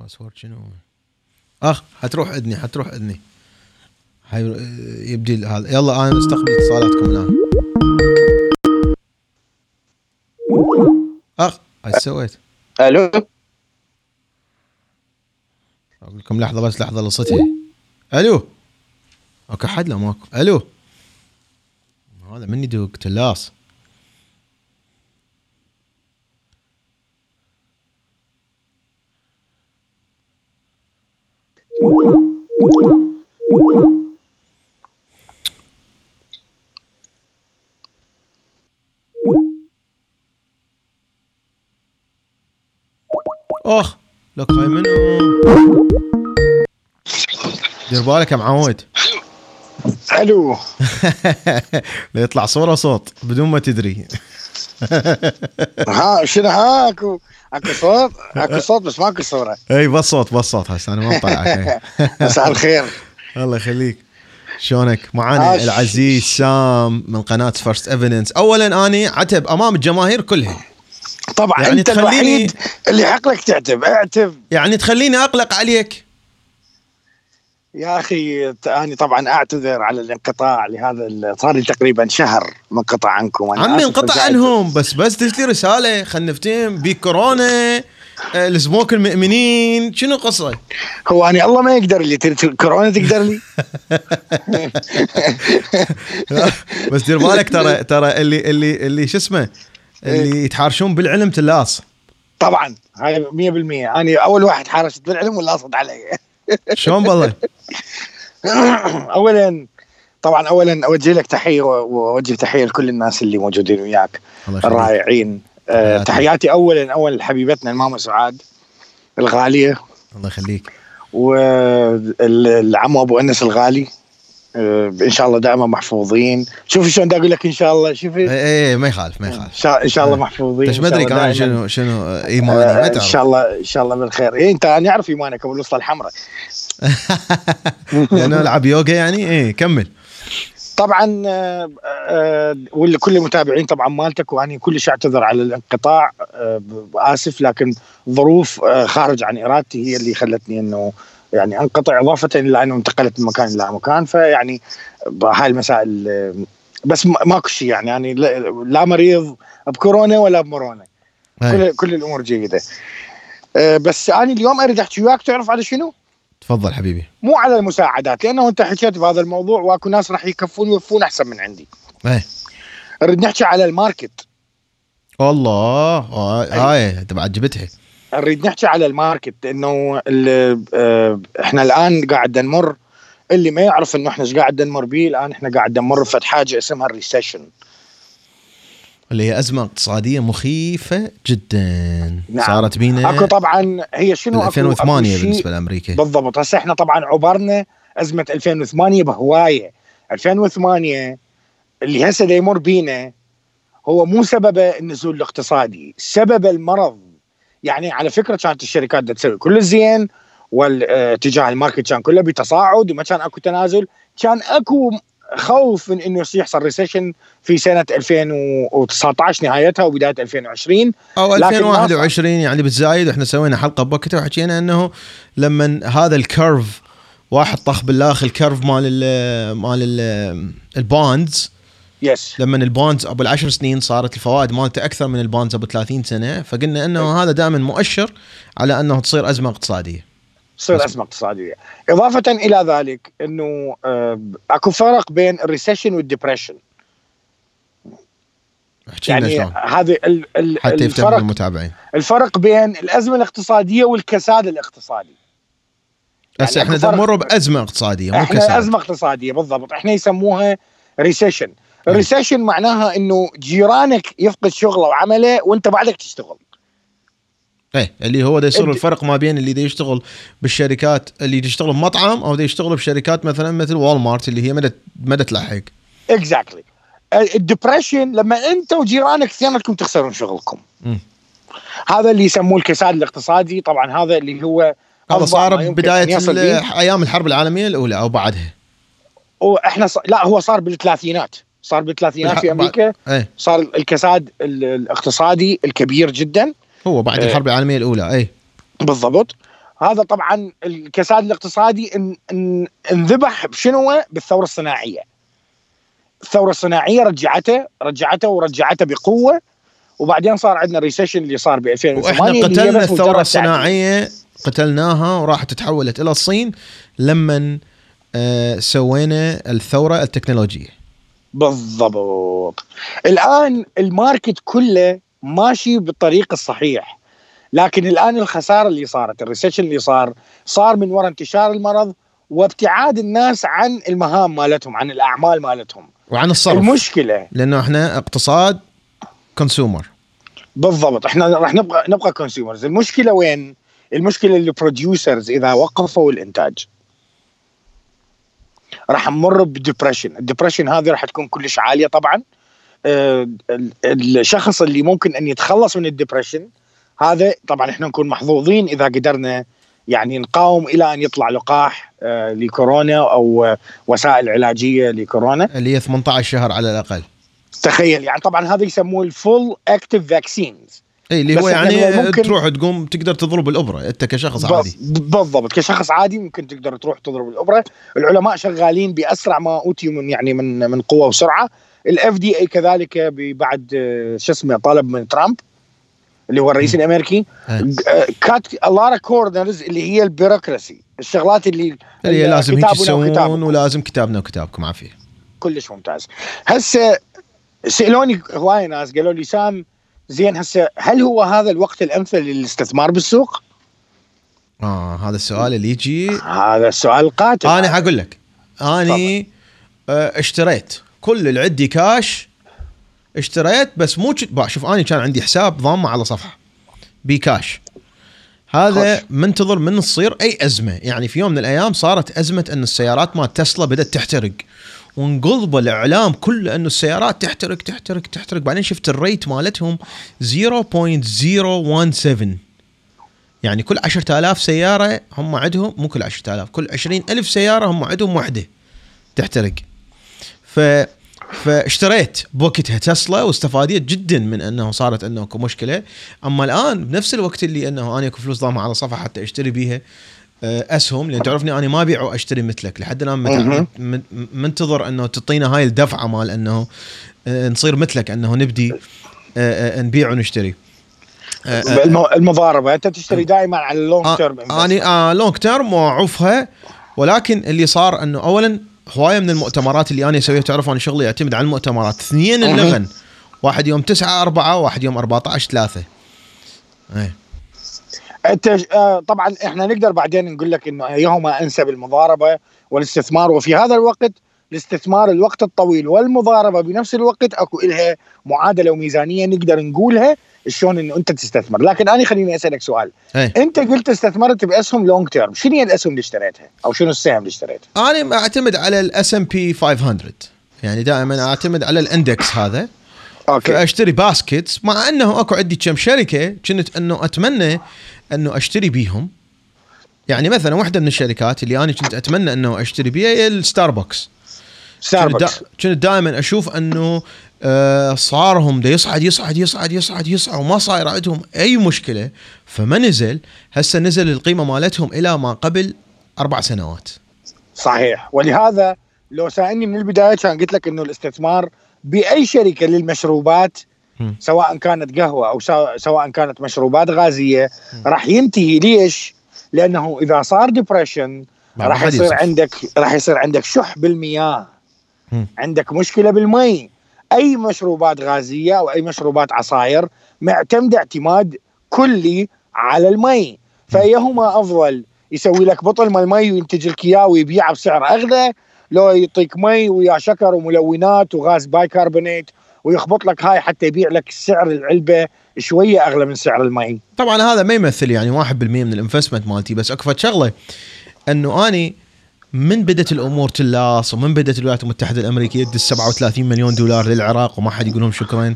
باسورد شنو اخ حتروح اذني حتروح اذني هاي يبدي هذا يلا أنا استقبل اتصالاتكم الان إيش سويت؟ ألو؟ أقول لكم لحظة بس لحظة لصتها ألو؟ أوكي حد لا ماكو. ألو؟ هذا مني دوق تلاص. أخ لك هاي منو دير بالك يا معود ألو. يطلع صورة صوت بدون ما تدري. ها شنو هاكو أكو صوت؟ أكو صوت بس ماكو صورة. إي بس صوت بس صوت هسه أنا ما مطلعك مساء الخير. الله يخليك. شلونك؟ معانا عاش. العزيز سام من قناة First Evidence اولا أني عتب أمام الجماهير كلها. طبعا يعني أنت تخليني- الوحيد اللي حق لك تعتب اعتب. يعني تخليني أقلق عليك. يا أخي أنا طبعا أعتذر على الانقطاع لهذا صار لي تقريبا شهر منقطع عنكم أنا عمي انقطع. عنهم. بس بس دزت لي رسالة خلنا نفتهم. بكورونا آه، لزموك المؤمنين. شنو قصه؟ هو أنا الله ما يقدر لي كورونا تقدر لي؟ بس دير بالك ترى ترى اللي اللي اللي شو اسمه؟ اللي يتحارشون بالعلم تلاص. طبعا هاي 100% أنا أول واحد حارست بالعلم ولا اصد علي. شلون بالله؟ اولا طبعا اولا أوجه لك تحية وأوجه تحية لكل الناس اللي موجودين وياك الرائعين. آه، حياتي. تحياتي اولا اولا لحبيبتنا الماما سعاد الغالية. الله يخليك. والعمو أبو أنس الغالي. إن شاء الله دائما محفوظين. شوف شلون دا أقول لك إن شاء الله شوف اي اي ما يخالف ما إن يخالف إن شاء الله آه. محفوظين انت إن ما أدري كمان دائماً. شنو شنو إيماني ما آه، إن تعرف. شاء الله إن شاء الله بالخير. إيه أنت أنا أعرف إيمانك أبو الوسطى الحمراء. لأنه ألعب يوغا يعني إيه كمل. طبعا آه، آه، ولكل المتابعين طبعا مالتك واني كلش أعتذر على الانقطاع آه، آسف لكن ظروف آه، خارج عن إرادتي هي اللي خلتني إنه يعني انقطع اضافة إلى أنه انتقلت من مكان إلى مكان فيعني هاي المسائل آه، بس ماكو شيء يعني يعني لا, مريض بكورونا ولا بمرونة. هاي. كل كل الأمور جيدة. آه، بس أنا اليوم أريد أحكي وياك تعرف على شنو؟ تفضل حبيبي. مو على المساعدات لأنه أنت حكيت بهذا الموضوع وأكو ناس راح يكفون ويوفون أحسن من عندي. إيه. نريد نحكي على ال market. والله آه، هاي تبع جبتها نريد نحكي على ال market إنه آه، إحنا الآن قاعد نمر اللي ما يعرف إنه إحنا إيش قاعد نمر به الآن إحنا قاعد نمر بفد حاجة اسمها الريسيشن اللي هي أزمة اقتصادية مخيفة جدا. نعم. صارت بينا أكو طبعا هي شنو بال أكو- 2008 أكو بالنسبة لأمريكا. بالضبط. هسه إحنا طبعا عبرنا أزمة 2008 بهواية. 2008 اللي هسه يمر بينا هو مو سببه النزول الاقتصادي سبب المرض. يعني على فكرة كانت الشركات دا تسوي كل الزين والاتجاه ال market كان كله بتصاعد وما كان أكو تنازل. كان أكو خوف من إنه يحصل recession في سنة 2019 نهايتها وبداية 2020 أو لكن ما 2021 يعني بالزايد إحنا سوينا حلقة بوقتها وحكينا إنه لما هذا ال curve واحد طخ بالاخ ال curve مال ال مال ال ال bonds yes لما ال bonds أبو العشر سنين صارت الفوائد مالته أكثر من ال bonds أبو 30 سنة فقلنا إنه هذا دائما مؤشر على إنه تصير أزمة اقتصادية. تصير أزمة اقتصادية. إضافة إلى ذلك إنه آه، أكو فرق بين ال recession وال depression احكي لنا يعني هذه حتى يفتهم الفرق المتابعين. الفرق بين الأزمة الاقتصادية والكساد الاقتصادي. هسه يعني إحنا. نمر بأزمة اقتصادية مو إحنا كساد. أزمة اقتصادية بالضبط. إحنا يسموها recession ال recession معناها إنه جيرانك يفقد شغله وعمله وأنت بعدك تشتغل. إيه اللي هو ده يصير الفرق ما بين اللي دا يشتغل بالشركات اللي يشتغل بمطعم أو دا يشتغل بشركات مثلا مثل وول مارت اللي هي مدى مدى تلحق exactly ال depression لما أنت وجيرانك اثنيناتكم تخسرون شغلكم. هذا اللي يسموه الكساد الاقتصادي. طبعا هذا اللي هو هذا صار ما بداية. أيام الحرب العالمية الأولى أو بعدها. وإحنا ص... لا هو صار بالثلاثينات. صار بالثلاثينات في أمريكا. إيه. صار الكساد ال- الاقتصادي الكبير جدا. هو بعد إيه. الحرب العالمية الأولى إيه. بالضبط. هذا طبعا الكساد الاقتصادي إن- إن- انذبح بشنو؟ بالثورة الصناعية. الثورة الصناعية رجعته رجعته ورجعته بقوة. وبعدين صار عندنا الريسيشن اللي صار ب 2008 وإحنا قتلنا الثورة الصناعية قتلناها وراحت تحولت إلى الصين لما آه سوينا الثورة التكنولوجية. بالضبط. الآن ال market كله ماشي بالطريق الصحيح لكن الآن الخسارة اللي صارت ال recession اللي صار صار من وراء انتشار المرض وابتعاد الناس عن المهام مالتهم عن الأعمال مالتهم. وعن الصرف. المشكلة لأنه إحنا اقتصاد consumer بالضبط. إحنا راح نبقى نبقى consumers المشكلة وين؟ المشكلة اللي ال producers إذا وقفوا الإنتاج. راح نمر ب depression. ال depression هذه راح تكون كلش عالية طبعا. آه، ال- الشخص اللي ممكن أن يتخلص من ال depression هذا طبعا إحنا نكون محظوظين إذا قدرنا يعني نقاوم إلى أن يطلع لقاح آه، لكورونا أو وسائل علاجية لكورونا. اللي هي 18 شهر على الأقل. تخيل يعني طبعا هذا يسموه ال full active vaccines اي اللي هو إحنا يعني ممكن- تروح تقوم تقدر تضرب الأبرة. أنت كشخص عادي. بالضبط كشخص عادي ممكن تقدر تروح تضرب الأبرة. العلماء شغالين بأسرع ما اوتيوا من يعني من من قوة وسرعة. ال FDA كذلك بعد آه، شو اسمه طلب من ترامب اللي هو الرئيس الأمريكي. آه، cut all the corners اللي هي ال bureaucracy الشغلات اللي اللي هي لازم هيك وكتابكم. ولازم كتابنا وكتابكم عافية. كلش ممتاز. هسه سألوني هواي ناس قالوا لي سام زين هسه هل هو هذا الوقت الأمثل للاستثمار بالسوق؟ آه هذا السؤال اللي يجي. هذا السؤال القاتل أنا حقول لك. أني آه، اشتريت كل اللي عندي كاش اشتريت بس مو شوف أني كان عندي حساب ضامة على صفحة بكاش هذا خوش. منتظر من تصير أي أزمة. يعني في يوم من الأيام صارت أزمة إن السيارات مال تسلا بدأت تحترق. وانقلب الإعلام كله إنه السيارات تحترق تحترق تحترق. بعدين شفت الريت مالتهم؟ 0.017 يعني كل 10000 سيارة هم عندهم مو كل 10000 كل 20000 سيارة هم عندهم وحده تحترق. ف فاشتريت بوقتها تسلا واستفاديت جدا من إنه صارت إنه أكو مشكلة. أما الآن بنفس الوقت اللي إنه أنا أكو فلوس ضامة على صفحة حتى أشتري بيها أسهم لأن تعرفني أنا ما أبيع وأشتري مثلك. لحد الآن منتظر إنه تعطينا هاي الدفعة مال إنه آه، نصير مثلك إنه نبدي آه، آه، نبيع ونشتري. آه، آه، الم- المضاربة. أنت تشتري دائما على اللونج تيرم أني آه لونج تيرم وأعوفها. ولكن اللي صار إنه اولا هواية من المؤتمرات اللي أنا أسويها تعرف أنا شغلي يعتمد على المؤتمرات. اثنين. اللغن واحد يوم 9 4 واحد يوم 14 3 إيه. انت آه، طبعا إحنا نقدر بعدين نقول لك إنه ايهما أنسب المضاربة والاستثمار وفي هذا الوقت الاستثمار الوقت الطويل والمضاربة بنفس الوقت أكو لها معادلة وميزانية نقدر نقولها شلون إنه أنت تستثمر. لكن أنا خليني أسألك سؤال. إيه أنت قلت استثمرت بأسهم long term شنو هي الأسهم اللي اشتريتها؟ أو شنو السهم اللي اشتريته؟ أنا أعتمد على ال S&P 500 يعني دائما أعتمد على ال index هذا. okay. فأشتري baskets مع إنه أكو عندي كم شركة كنت إنه أتمنى أنه أشتري بيهم. يعني مثلا واحدة من الشركات اللي أنا كنت أتمنى أنه أشتري بيها هي الستاربكس ستاربكس كنت دائما أشوف أنه آه، صارهم دا يصعد يصعد يصعد يصعد يصعد وما صاير عندهم أي مشكلة. فما نزل. هسه نزل القيمة مالتهم إلى ما قبل أربع سنوات. صحيح. ولهذا لو سألني من البداية كان قلت لك إنه الاستثمار بأي شركة للمشروبات. سواء كانت قهوة أو سواء كانت مشروبات غازية راح ينتهي. ليش؟ لأنه إذا صار depression ما راح يصير. عندك راح يصير عندك شح بالمياه. عندك مشكلة بالمي. أي مشروبات غازية أو أي مشروبات عصاير معتمده اعتماد كلي على المي. فأيهما أفضل؟ يسوي لك بطل مال مي وينتج لك إياه ويبيعه بسعر أغلى لو يعطيك مي ويا شكر وملونات وغاز بايكربونات ويخبط لك هاي حتى يبيع لك سعر العلبة شوية أغلى من سعر المي طبعا هذا ما يمثل يعني 1% من ال investment مالتي بس اكو فد شغلة إنه أني من بدت الأمور تلاص ومن بدت الولايات المتحدة الأمريكية تدز 37 مليون دولار للعراق وما حد يقول لهم شكرا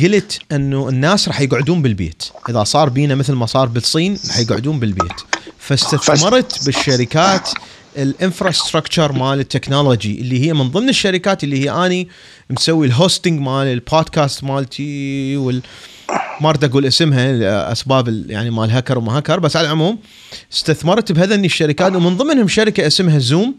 قلت إنه الناس راح يقعدون بالبيت. إذا صار بينا مثل ما صار بالصين راح يقعدون بالبيت. فاستثمرت بالشركات ال infrastructure مال التكنولوجي اللي هي من ضمن الشركات اللي هي آني مسوي ال hosting مال البودكاست مالتي وال ما أريد أقول اسمها لأسباب يعني مال هكر وما هكر بس على العموم استثمرت بهذني الشركات ومن ضمنهم شركة اسمها Zoom.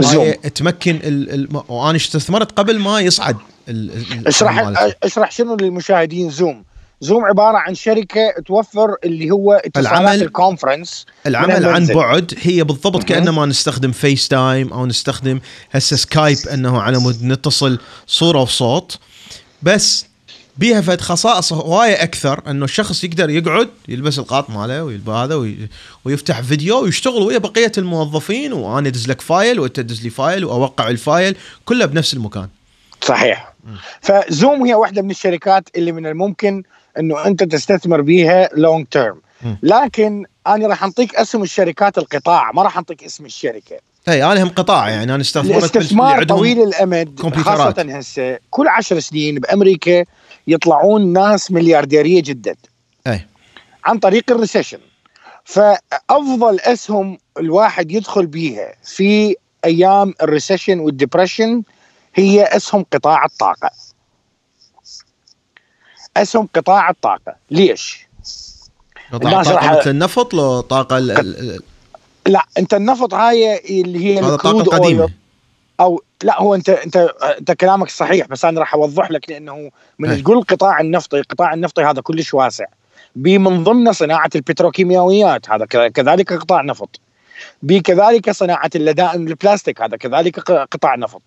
Zoom تمكن ال ال وأنا استثمرت قبل ما يصعد ال- ال- اشرح. اشرح شنو للمشاهدين Zoom. Zoom عبارة عن شركة توفر اللي هو اتصالات العمل- ال conference العمل عن. بعد هي بالضبط كأنما نستخدم FaceTime أو نستخدم هسه Skype أنه على مود نتصل صورة وصوت. بس بيها فد خصائص هواية أكثر أنه الشخص يقدر يقعد يلبس القاط ماله ويلبس هذا وي- ويفتح فيديو ويشتغل ويا بقية الموظفين وأنا أدز لك file وأنت تدز لي file وأوقع ال file كله بنفس المكان. صحيح. ف Zoom هي واحدة من الشركات اللي من الممكن إنه أنت تستثمر بيها long term. لكن أنا راح أنطيك اسم الشركات القطاع ما راح أنطيك اسم الشركة. إي أنا هم قطاع يعني أنا استثمرت الاستثمار طويل الأمد كمبيوترات. خاصة هسه كل عشر سنين بأمريكا يطلعون ناس مليارديرية جدا. إي. عن طريق ال recession فأفضل أسهم الواحد يدخل بيها في أيام ال recession وال depression هي أسهم قطاع الطاقة. أسهم قطاع الطاقة. ليش؟ قطاع الناس طاقه راح- مثل النفط لو طاقة ال- لا. أنت النفط هاي اللي هي هذا ال crude طاقه قديمة. oil أو لا هو انت انت أنت كلامك صحيح بس أنا راح أوضح لك لأنه من. تقول القطاع النفطي القطاع النفطي هذا كلش واسع. بي من ضمنه صناعة البتروكيماويات هذا كذلك قطاع نفط. بي كذلك صناعة اللدائن البلاستيك هذا كذلك قطاع نفط.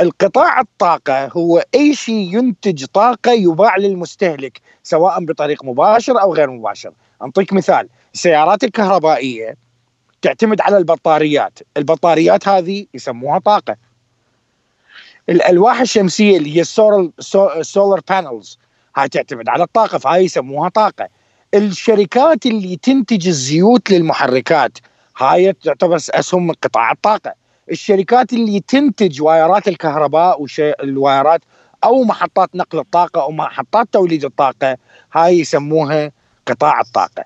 القطاع الطاقة هو أي شيء ينتج طاقة يباع للمستهلك سواء بطريق مباشر أو غير مباشر. اعطيك مثال السيارات الكهربائية تعتمد على البطاريات. البطاريات هذه يسموها طاقة. الألواح الشمسية اللي هي ال solar panels هاي تعتمد على الطاقة فهاي يسموها طاقة. الشركات اللي تنتج الزيوت للمحركات هاي تعتبر أسهم من قطاع الطاقة. الشركات اللي تنتج wireات الكهرباء وال wireات أو محطات نقل الطاقة أو محطات توليد الطاقة هاي يسموها قطاع الطاقة.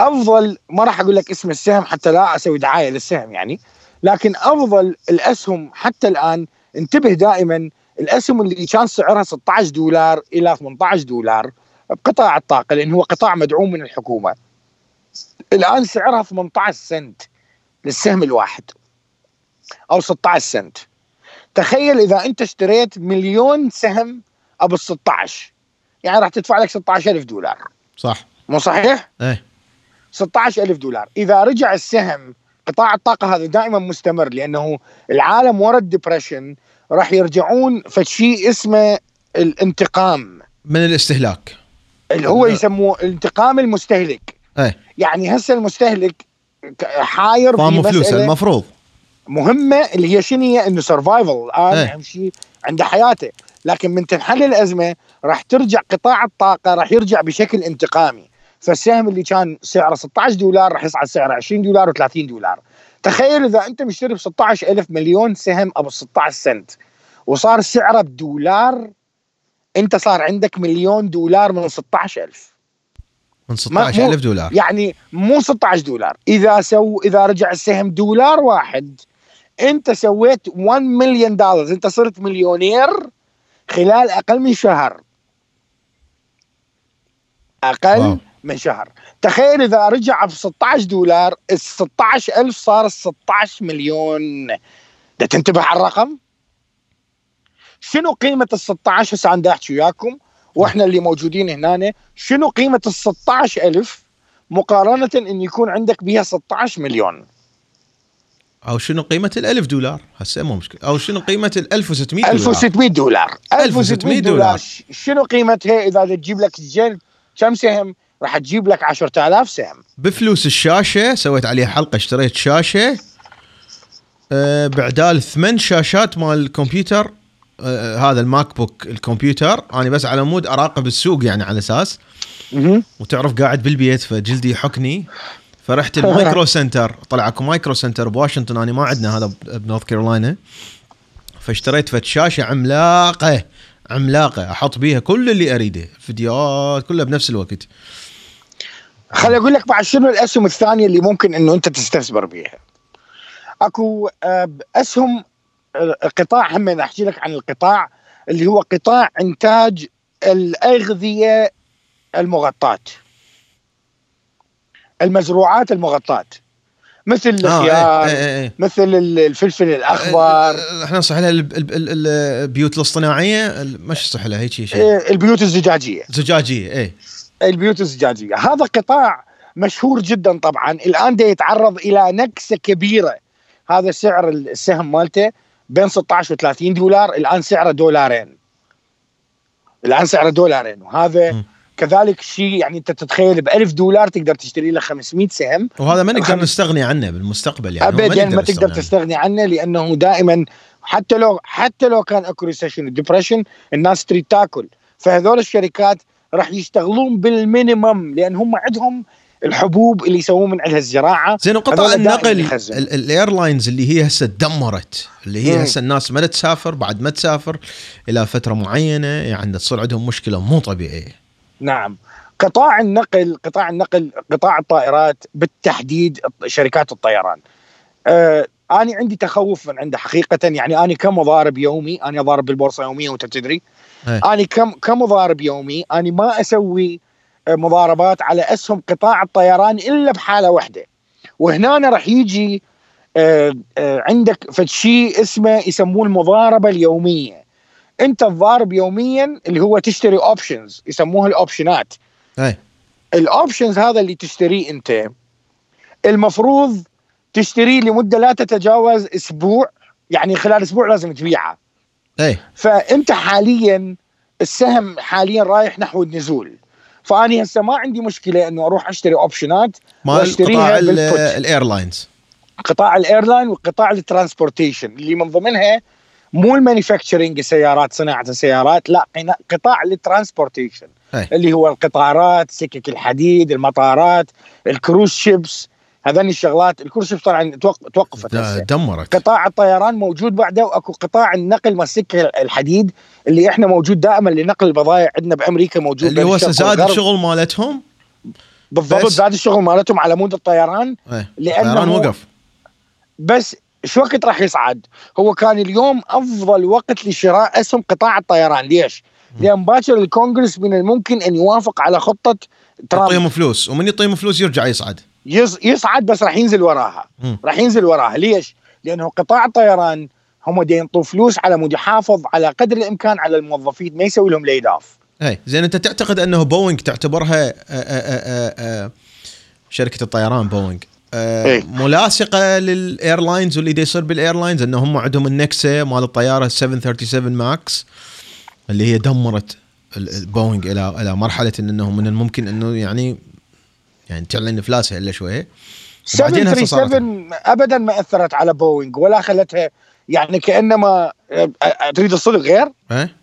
أفضل ما راح أقول لك اسم السهم حتى لا أسوي دعاية للسهم يعني لكن أفضل الأسهم حتى الآن انتبه دائما الأسهم اللي كان سعرها 16 دولار إلى 18 دولار بقطاع الطاقة لأن هو قطاع مدعوم من الحكومة. الآن سعرها 18 سنت للسهم الواحد. أو 16 سنت. تخيل إذا أنت اشتريت مليون سهم أبو 16 يعني راح تدفع لك 16000 دولار. صح. مو صحيح؟ إيه. 16000 دولار. إذا رجع السهم قطاع الطاقة هذا دائما مستمر لأنه العالم ورا ال depression راح يرجعون فشيء اسمه الانتقام. من الاستهلاك. اللي هو. يسموه الانتقام المستهلك. إيه. يعني هسه المستهلك حاير في طاموا فلوسه المفروض. مهمة اللي هي شنو هي؟ إنه survival الان. اهم شيء عنده حياته. لكن من تنحل الأزمة راح ترجع قطاع الطاقة راح يرجع بشكل انتقامي. فالسهم اللي كان سعره 16 دولار راح يصعد سعره 20 دولار و30 دولار. تخيل إذا أنت مشتري ب 16 ألف مليون سهم أبو 16 سنت وصار سعره بدولار أنت صار عندك مليون دولار من 16 ألف. من 16000 دولار. يعني مو 16 دولار. إذا سو إذا رجع السهم دولار واحد انت سويت 1 مليون دولار انت صرت مليونير خلال أقل من شهر. أقل واو. من شهر. تخيل إذا رجع ب 16 دولار ال 16000 صار 16 مليون. ده تنتبه على الرقم؟ شنو قيمة ال 16 هسه عم أحكي وياكم. وإحنا اللي موجودين هنا شنو قيمة ال 16000 مقارنة إن يكون عندك بها 16 مليون؟ أو شنو قيمة ال 1000 دولار؟ هسه مو مشكلة. أو شنو قيمة ال 1600 دولار؟ 1600 دولار. 1600 دولار. شنو قيمتها إذا تجيب لك جن كم سهم؟ راح تجيب لك 10000 سهم. بفلوس الشاشة سويت عليها حلقة اشتريت شاشة. أه بعدال ثمان شاشات مال الكمبيوتر. أه هذا الماك بوك الكمبيوتر. أنا بس على مود أراقب السوق يعني على أساس. وتعرف قاعد بالبيت فجلدي يحكني. فرحت المايكرو سنتر. طلع اكو مايكرو سنتر بواشنطن أنا ما عندنا هذا بنورث كارولاينا فاشتريت فد شاشه عملاقة عملاقة. أحط بيها كل اللي أريده. فيديوهات كلها بنفس الوقت. خليني أقول لك بعد شنو الأسهم الثانية اللي ممكن إنه أنت تستثمر بيها. أكو آه، أسهم آه، قطاع هم أحكي لك عن القطاع اللي هو قطاع إنتاج الأغذية المغطاة. المزروعات المغطاة. مثل الخيار آه إيه إيه. مثل ال- الفلفل الأخضر. آه، إحنا نصح لها الب- الب- ال- البيوت الاصطناعية ال- مش صح لها هيك شيء آه، البيوت الزجاجية. زجاجية إيه. البيوت الزجاجية. هذا قطاع مشهور جدا طبعا. الآن ده يتعرض إلى نكسة كبيرة. هذا سعر السهم مالته بين 16 و30 دولار. الآن سعره دولارين. الآن سعره دولارين. وهذا م. كذلك شيء يعني انت تتخيل ب 1000 دولار تقدر تشتري له 500 سهم. وهذا ما نقدر الخمس- نستغني عنه بالمستقبل يعني ابدا ما تقدر. تستغني عنه. لأنه دائما حتى لو حتى لو كان أكو recession و depression الناس تريد تاكل. فهذول الشركات راح يشتغلون بال minimum لأن هم عندهم الحبوب اللي يسوون من عندها الزراعة. زين دائماً النقل ال airlines اللي هي هسه تدمرت اللي هي. هسه الناس ما تسافر بعد ما تسافر إلى فترة معينة يعني تصير عندهم مشكلة مو طبيعية. نعم. قطاع النقل قطاع النقل قطاع الطائرات بالتحديد شركات الطيران. آه أنا عندي تخوف من عنده حقيقة يعني أنا كمضارب يومي أنا ضارب بالبورصة يوميا وأنت تدري إيه. أنا كم كمضارب يومي أنا ما أسوي آه، مضاربات على أسهم قطاع الطيران إلا بحالة واحدة. وهنا أنا راح يجي آه، آه، عندك فد شيء اسمه يسموه المضاربة اليومية. انت تضارب يوميا اللي هو تشتري options يسموها الاوبشنات أي. ال options هذا اللي تشتريه انت. المفروض تشتريه لمدة لا تتجاوز أسبوع يعني خلال أسبوع لازم تبيعه. أي. فأنت حاليا السهم حاليا رايح نحو النزول. فاني هسه ما عندي مشكلة إنه أروح أشتري اوبشنات مال وأشتريها قطاع. الايرلاينز قطاع الايرلاين وقطاع الترانسبورتيشن اللي من ضمنها مو ال manufacturing السيارات صناعة السيارات لا قطاع ال transportation. اللي هو القطارات سكك الحديد المطارات ال cruise ships هذني الشغلات ال cruise ships طبعا توق- توقفت. دمرت قطاع الطيران موجود بعده واكو قطاع النقل والسكه الحديد اللي إحنا موجود دائما لنقل البضائع عندنا بأمريكا موجود اللي هو زاد. الشغل مالتهم بالضبط زاد الشغل مالتهم على مود الطيران أي لأنه- الطيران وقف بس شو وقت راح يصعد؟ هو كان اليوم أفضل وقت لشراء اسهم قطاع الطيران، ليش؟ لأن باكر الكونغرس من الممكن أن يوافق على خطة ترامب. يعطيهم فلوس. ومن يعطيهم فلوس يرجع يصعد. يص- يصعد بس راح ينزل وراها. راح ينزل وراها. ليش؟ لأنه قطاع الطيران هم ينطوا فلوس على مود يحافظ على قدر الإمكان على الموظفين ما يسوي لهم laid off اي زين أنت تعتقد أنه بوينغ تعتبرها آه، آه، آه، شركة الطيران بوينغ؟ إيه. ملاصقة لل airlines واللي دي يصير بال airlines انه هم عندهم النكسة مال الطيارة 737 ماكس اللي هي دمرت ال- ال- بوينغ إلى إلى مرحلة إن انه من الممكن إنه يعني يعني تعلن افلاسها إلا شوية وبعدين هسه صارت 737 ابدا ما أثرت على بوينغ ولا خلتها يعني كأنما أه، أه، تريد الصدق غير إيه؟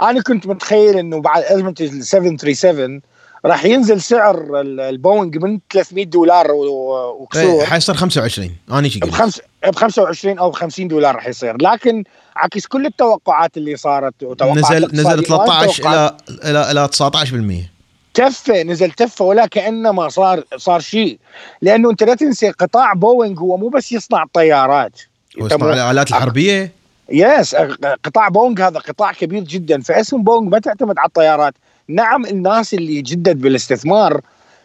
أنا كنت متخيل إنه بعد أزمة ال 737 راح ينزل سعر ال- البوينغ من 300 دولار و- إيه، وكسور. حيصير 25 أنا شي قلت بخمس ب 25 أو ب 50 دولار راح يصير. لكن عكس كل التوقعات اللي صارت وتوقعات نزل نزل 13 وتوقعات إلى إلى إلى 19% تفه نزل تفه ولا كانما صار صار شيء. لأنه أنت لا تنسى قطاع بوينغ هو مو بس يصنع طيارات. ويصنع مو- الآلات الحربية؟ yes قطاع بوينغ هذا قطاع كبير جدا. فاسم بوينغ ما تعتمد على الطيارات. نعم الناس اللي جدد بالاستثمار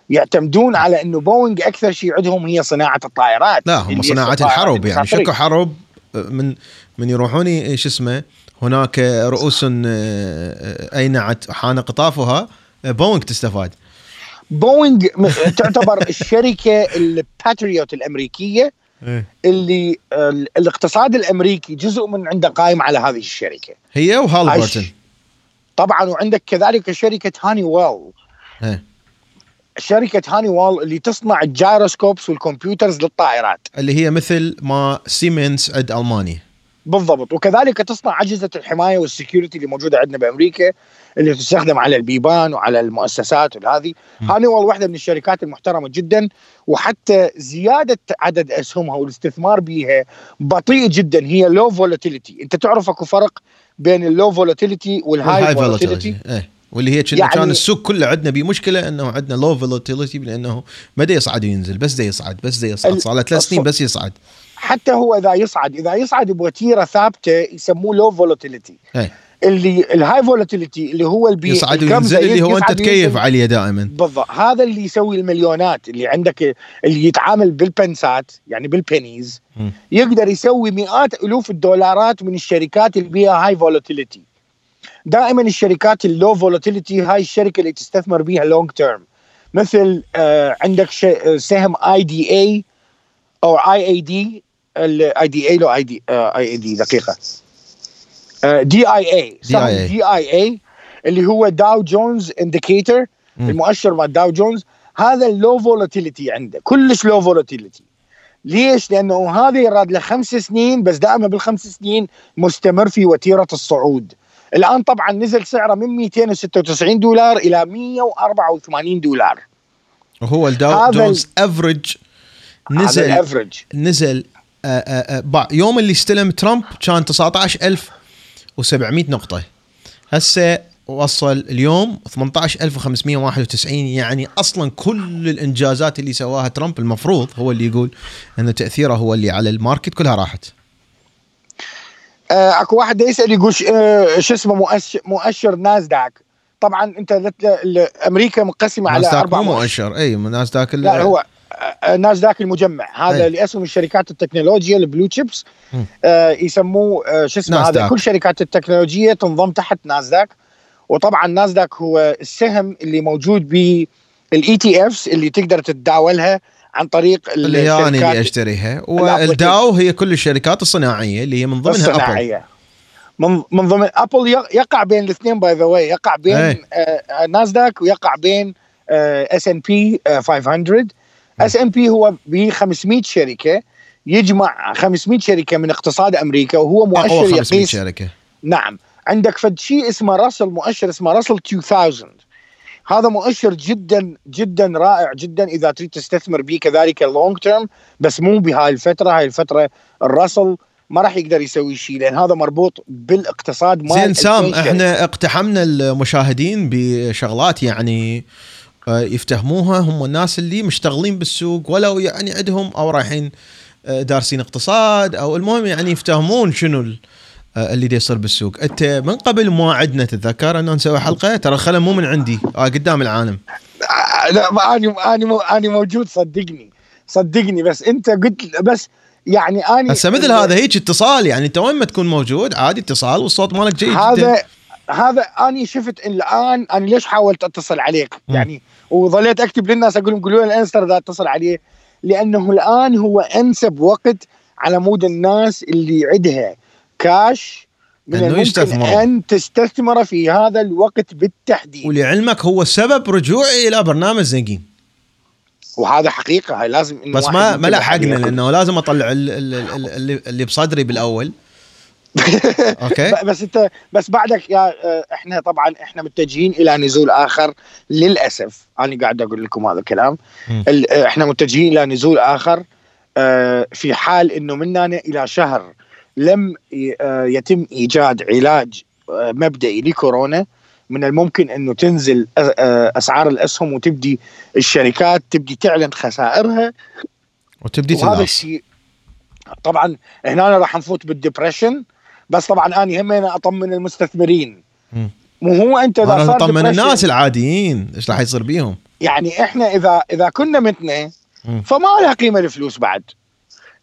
يعتمدون على إنه بوينغ أكثر شيء عندهم هي صناعة الطائرات. لا هم اللي صناعة الحرب يعني. شكو حرب من من يروحون شو اسمه هناك رؤوس آه، اينعت حان قطافها آه، بوينغ تستفاد. بوينغ تعتبر الشركة الباتريوت الأمريكية اللي ال- الاقتصاد الأمريكي جزء من عنده قائم على هذه الشركة. هي وهالبرتون عايش. طبعا وعندك كذلك شركة هاني ويل إيه. شركة هاني ويل اللي تصنع ال gyroscopes وال computers للطائرات. اللي هي مثل ما سيمنز عند ألمانيا. بالضبط. وكذلك تصنع أجهزة الحماية وال security اللي موجودة عندنا بأمريكا اللي تستخدم على البيبان وعلى المؤسسات وهذه م. هاني ويل واحدة من الشركات المحترمة جدا وحتى زيادة عدد أسهمها والاستثمار بها بطيء جدا هي low volatility أنت تعرف أكو فرق بين ال low volatility وال high volatility واللي هي كنا يعني- كان السوق كله عندنا بيه مشكلة إنه عندنا low volatility لأنه ما دا يصعد وينزل بس دا يصعد بس دا يصعد صار له ثلاث سنين بس يصعد. حتى هو إذا يصعد إذا يصعد بوتيره ثابتة يسموه low volatility اللي ال high volatility اللي هو اللي يصعد وينزل اللي هو أنت تكيف. عليه دائما. بالضبط. هذا اللي يسوي المليونات اللي عندك اللي يتعامل بال pennies يعني بال pennies. يقدر يسوي مئات ألوف الدولارات من الشركات اللي بيها هاي volatility دائما الشركات ال low volatility هاي الشركة اللي تستثمر بيها long term مثل آه عندك ش- آه، سهم E D E أو E E D E D E لو E D E E D دقيقة. D I A. D I A اللي هو داو جونز indicator مم. المؤشر مال داو جونز هذا ال low volatility عنده كلش low volatility ليش؟ لأنه هذا يراد له خمس سنين بس دائما بالخمس سنين مستمر في وتيرة الصعود. الآن طبعا نزل سعره من 296 دولار إلى 184 دولار. وهو الداو جونز average نزل ال average نزل آآ آآ بع- يوم اللي استلم ترامب كان 19700 نقطة. هسه وصل اليوم 18591 يعني أصلا كل الإنجازات اللي سواها ترامب المفروض هو اللي يقول إن تأثيره هو اللي على ال market كلها راحت. آه، أكو واحد يسأل يقول آه، شو اسمه مؤشر مؤشر ناسداك؟ طبعا أنت أمريكا مقسمة على أربع مو مؤشر إي ناسداك ال- لا هو آه، ناسداك المجمع. هذا أي. لأسهم الشركات التكنولوجيا ال blue chips. آه يسموه آه شو اسمه هذا؟ ناسداك. كل شركات التكنولوجيا تنضم تحت ناسداك وطبعا ناسداك هو السهم اللي موجود بال ETFs اللي تقدر تتداولها عن طريق اللي هي أنا اللي أشتريها. والداو هي كل الشركات الصناعية اللي هي من ضمنها ابل الصناعية. من من ضمن ابل يق- يقع بين الاثنين by the way يقع بين أي. آه، آه، ناسداك ويقع بين S&P 500 S&P هو ب 500 شركة يجمع 500 شركة من اقتصاد أمريكا وهو مؤشر 500 يقيس شركة. نعم. عندك فد شيء اسمه راسل مؤشر اسمه راسل 2000 هذا مؤشر جدا جدا رائع جدا إذا تريد تستثمر به كذلك long term بس مو بهاي الفترة. هاي الفترة الراسل ما راح يقدر يسوي شيء لأن هذا مربوط بالاقتصاد مال زين small 2000 شركة. إحنا اقتحمنا المشاهدين بشغلات يعني يفتهموها هم الناس اللي مشتغلين بالسوق ولو يعني عندهم أو رايحين آه، دارسين اقتصاد أو المهم يعني يفتهمون شنو آه، اللي دي يصير بالسوق. أنت من قبل ما عدنا تتذكر إنه نسوي حلقة؟ ترى الخلم مو من عندي آه قدام العالم. آه، لا أنا أنا أنا موجود صدقني صدقني بس أنت قلت بس يعني أنا هسه مثل هذا هيك اتصال يعني أنت وين ما تكون موجود عادي اتصال والصوت مالك جيد جدا. هذا أني شفت الآن أنا ليش حاولت أتصل عليك. يعني وظليت أكتب للناس أقول لهم قولوا لي الانستر اذا أتصل عليه لأنه الآن هو أنسب وقت على مود الناس اللي عندها كاش من الممكن. أن تستثمر في هذا الوقت بالتحديد ولعلمك هو سبب رجوعي إلى برنامج زنقين وهذا حقيقة هاي لازم بس ما ما لحقنا. لأنه لازم أطلع ال- ال- ال- اللي, اللي بصدري بالأول أوكي. بس انت بس بعدك يا آه، إحنا طبعا إحنا متجهين إلى نزول آخر للأسف. أنا قاعد أقول لكم هذا الكلام. آه، إحنا متجهين إلى نزول آخر آه، في حال إنه من هنا إلى شهر لم يتم إيجاد علاج مبدئي لكورونا من الممكن إنه تنزل أسعار الأسهم وتبدي الشركات تبدي تعلن خسائرها. وتبدي وهذا الشيء طبعا هنا راح نفوت بالدبريشن بس طبعا أنا همين أطمن المستثمرين. مو هو أنت إذا صار أطمن depression، الناس العاديين إيش راح يصير بيهم يعني إحنا إذا إذا كنا متنا. فما لها قيمة الفلوس بعد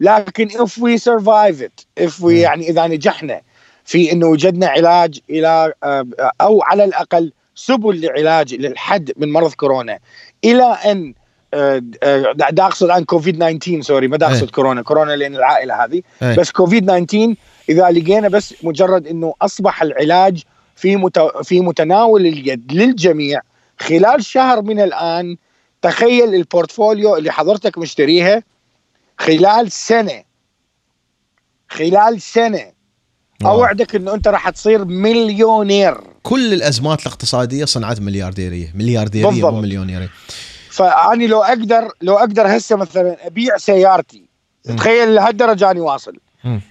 لكن if we survive it if we. يعني إذا نجحنا في إنه وجدنا علاج إلى آه، أو على الأقل سبل لعلاج للحد من مرض كورونا إلى أن آه، آه، دا دا أقصد عن كوفيد 19 sorry ما دا أقصد إيه. كورونا كورونا لأن العائلة هذه إيه. بس كوفيد 19 إذا لقينا بس مجرد إنه أصبح العلاج في مت... في متناول اليد للجميع خلال شهر من الآن تخيل ال portfolio اللي حضرتك مشتريها خلال سنة. خلال سنة. أوعدك إنه أنت راح تصير مليونير. كل الأزمات الاقتصادية صنعت مليارديرية. مليارديرية بالضبط. مو مليونيرية. فاني لو أقدر لو أقدر هسه مثلا أبيع سيارتي. تخيل لهالدرجة اني واصل.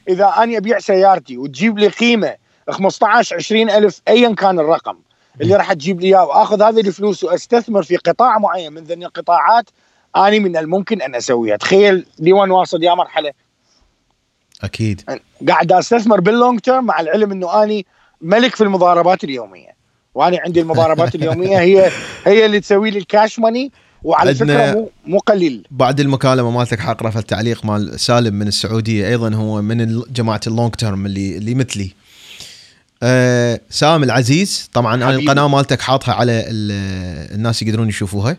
إذا اني ابيع سيارتي وتجيب لي قيمة 15 20 ألف ايا كان الرقم اللي راح تجيب لي إياه وآخذ هذه الفلوس وأستثمر في قطاع معين من ذني القطاعات أني من الممكن أن أسويها. تخيل لوين واصل يا مرحلة. أكيد. قاعد أستثمر بال long term مع العلم إنه أني ملك في المضاربات اليومية. وأنا عندي المضاربات اليومية هي هي اللي تسوي لي ال cash money وعلى فكرة مو مو قليل. بعد المكالمة مالتك حأقرا في التعليق مال سالم من السعودية أيضا هو من جماعة ال long term اللي اللي مثلي. أه سام العزيز طبعا أنا. القناة مالتك حاطها على ال- الناس يقدرون يشوفوها.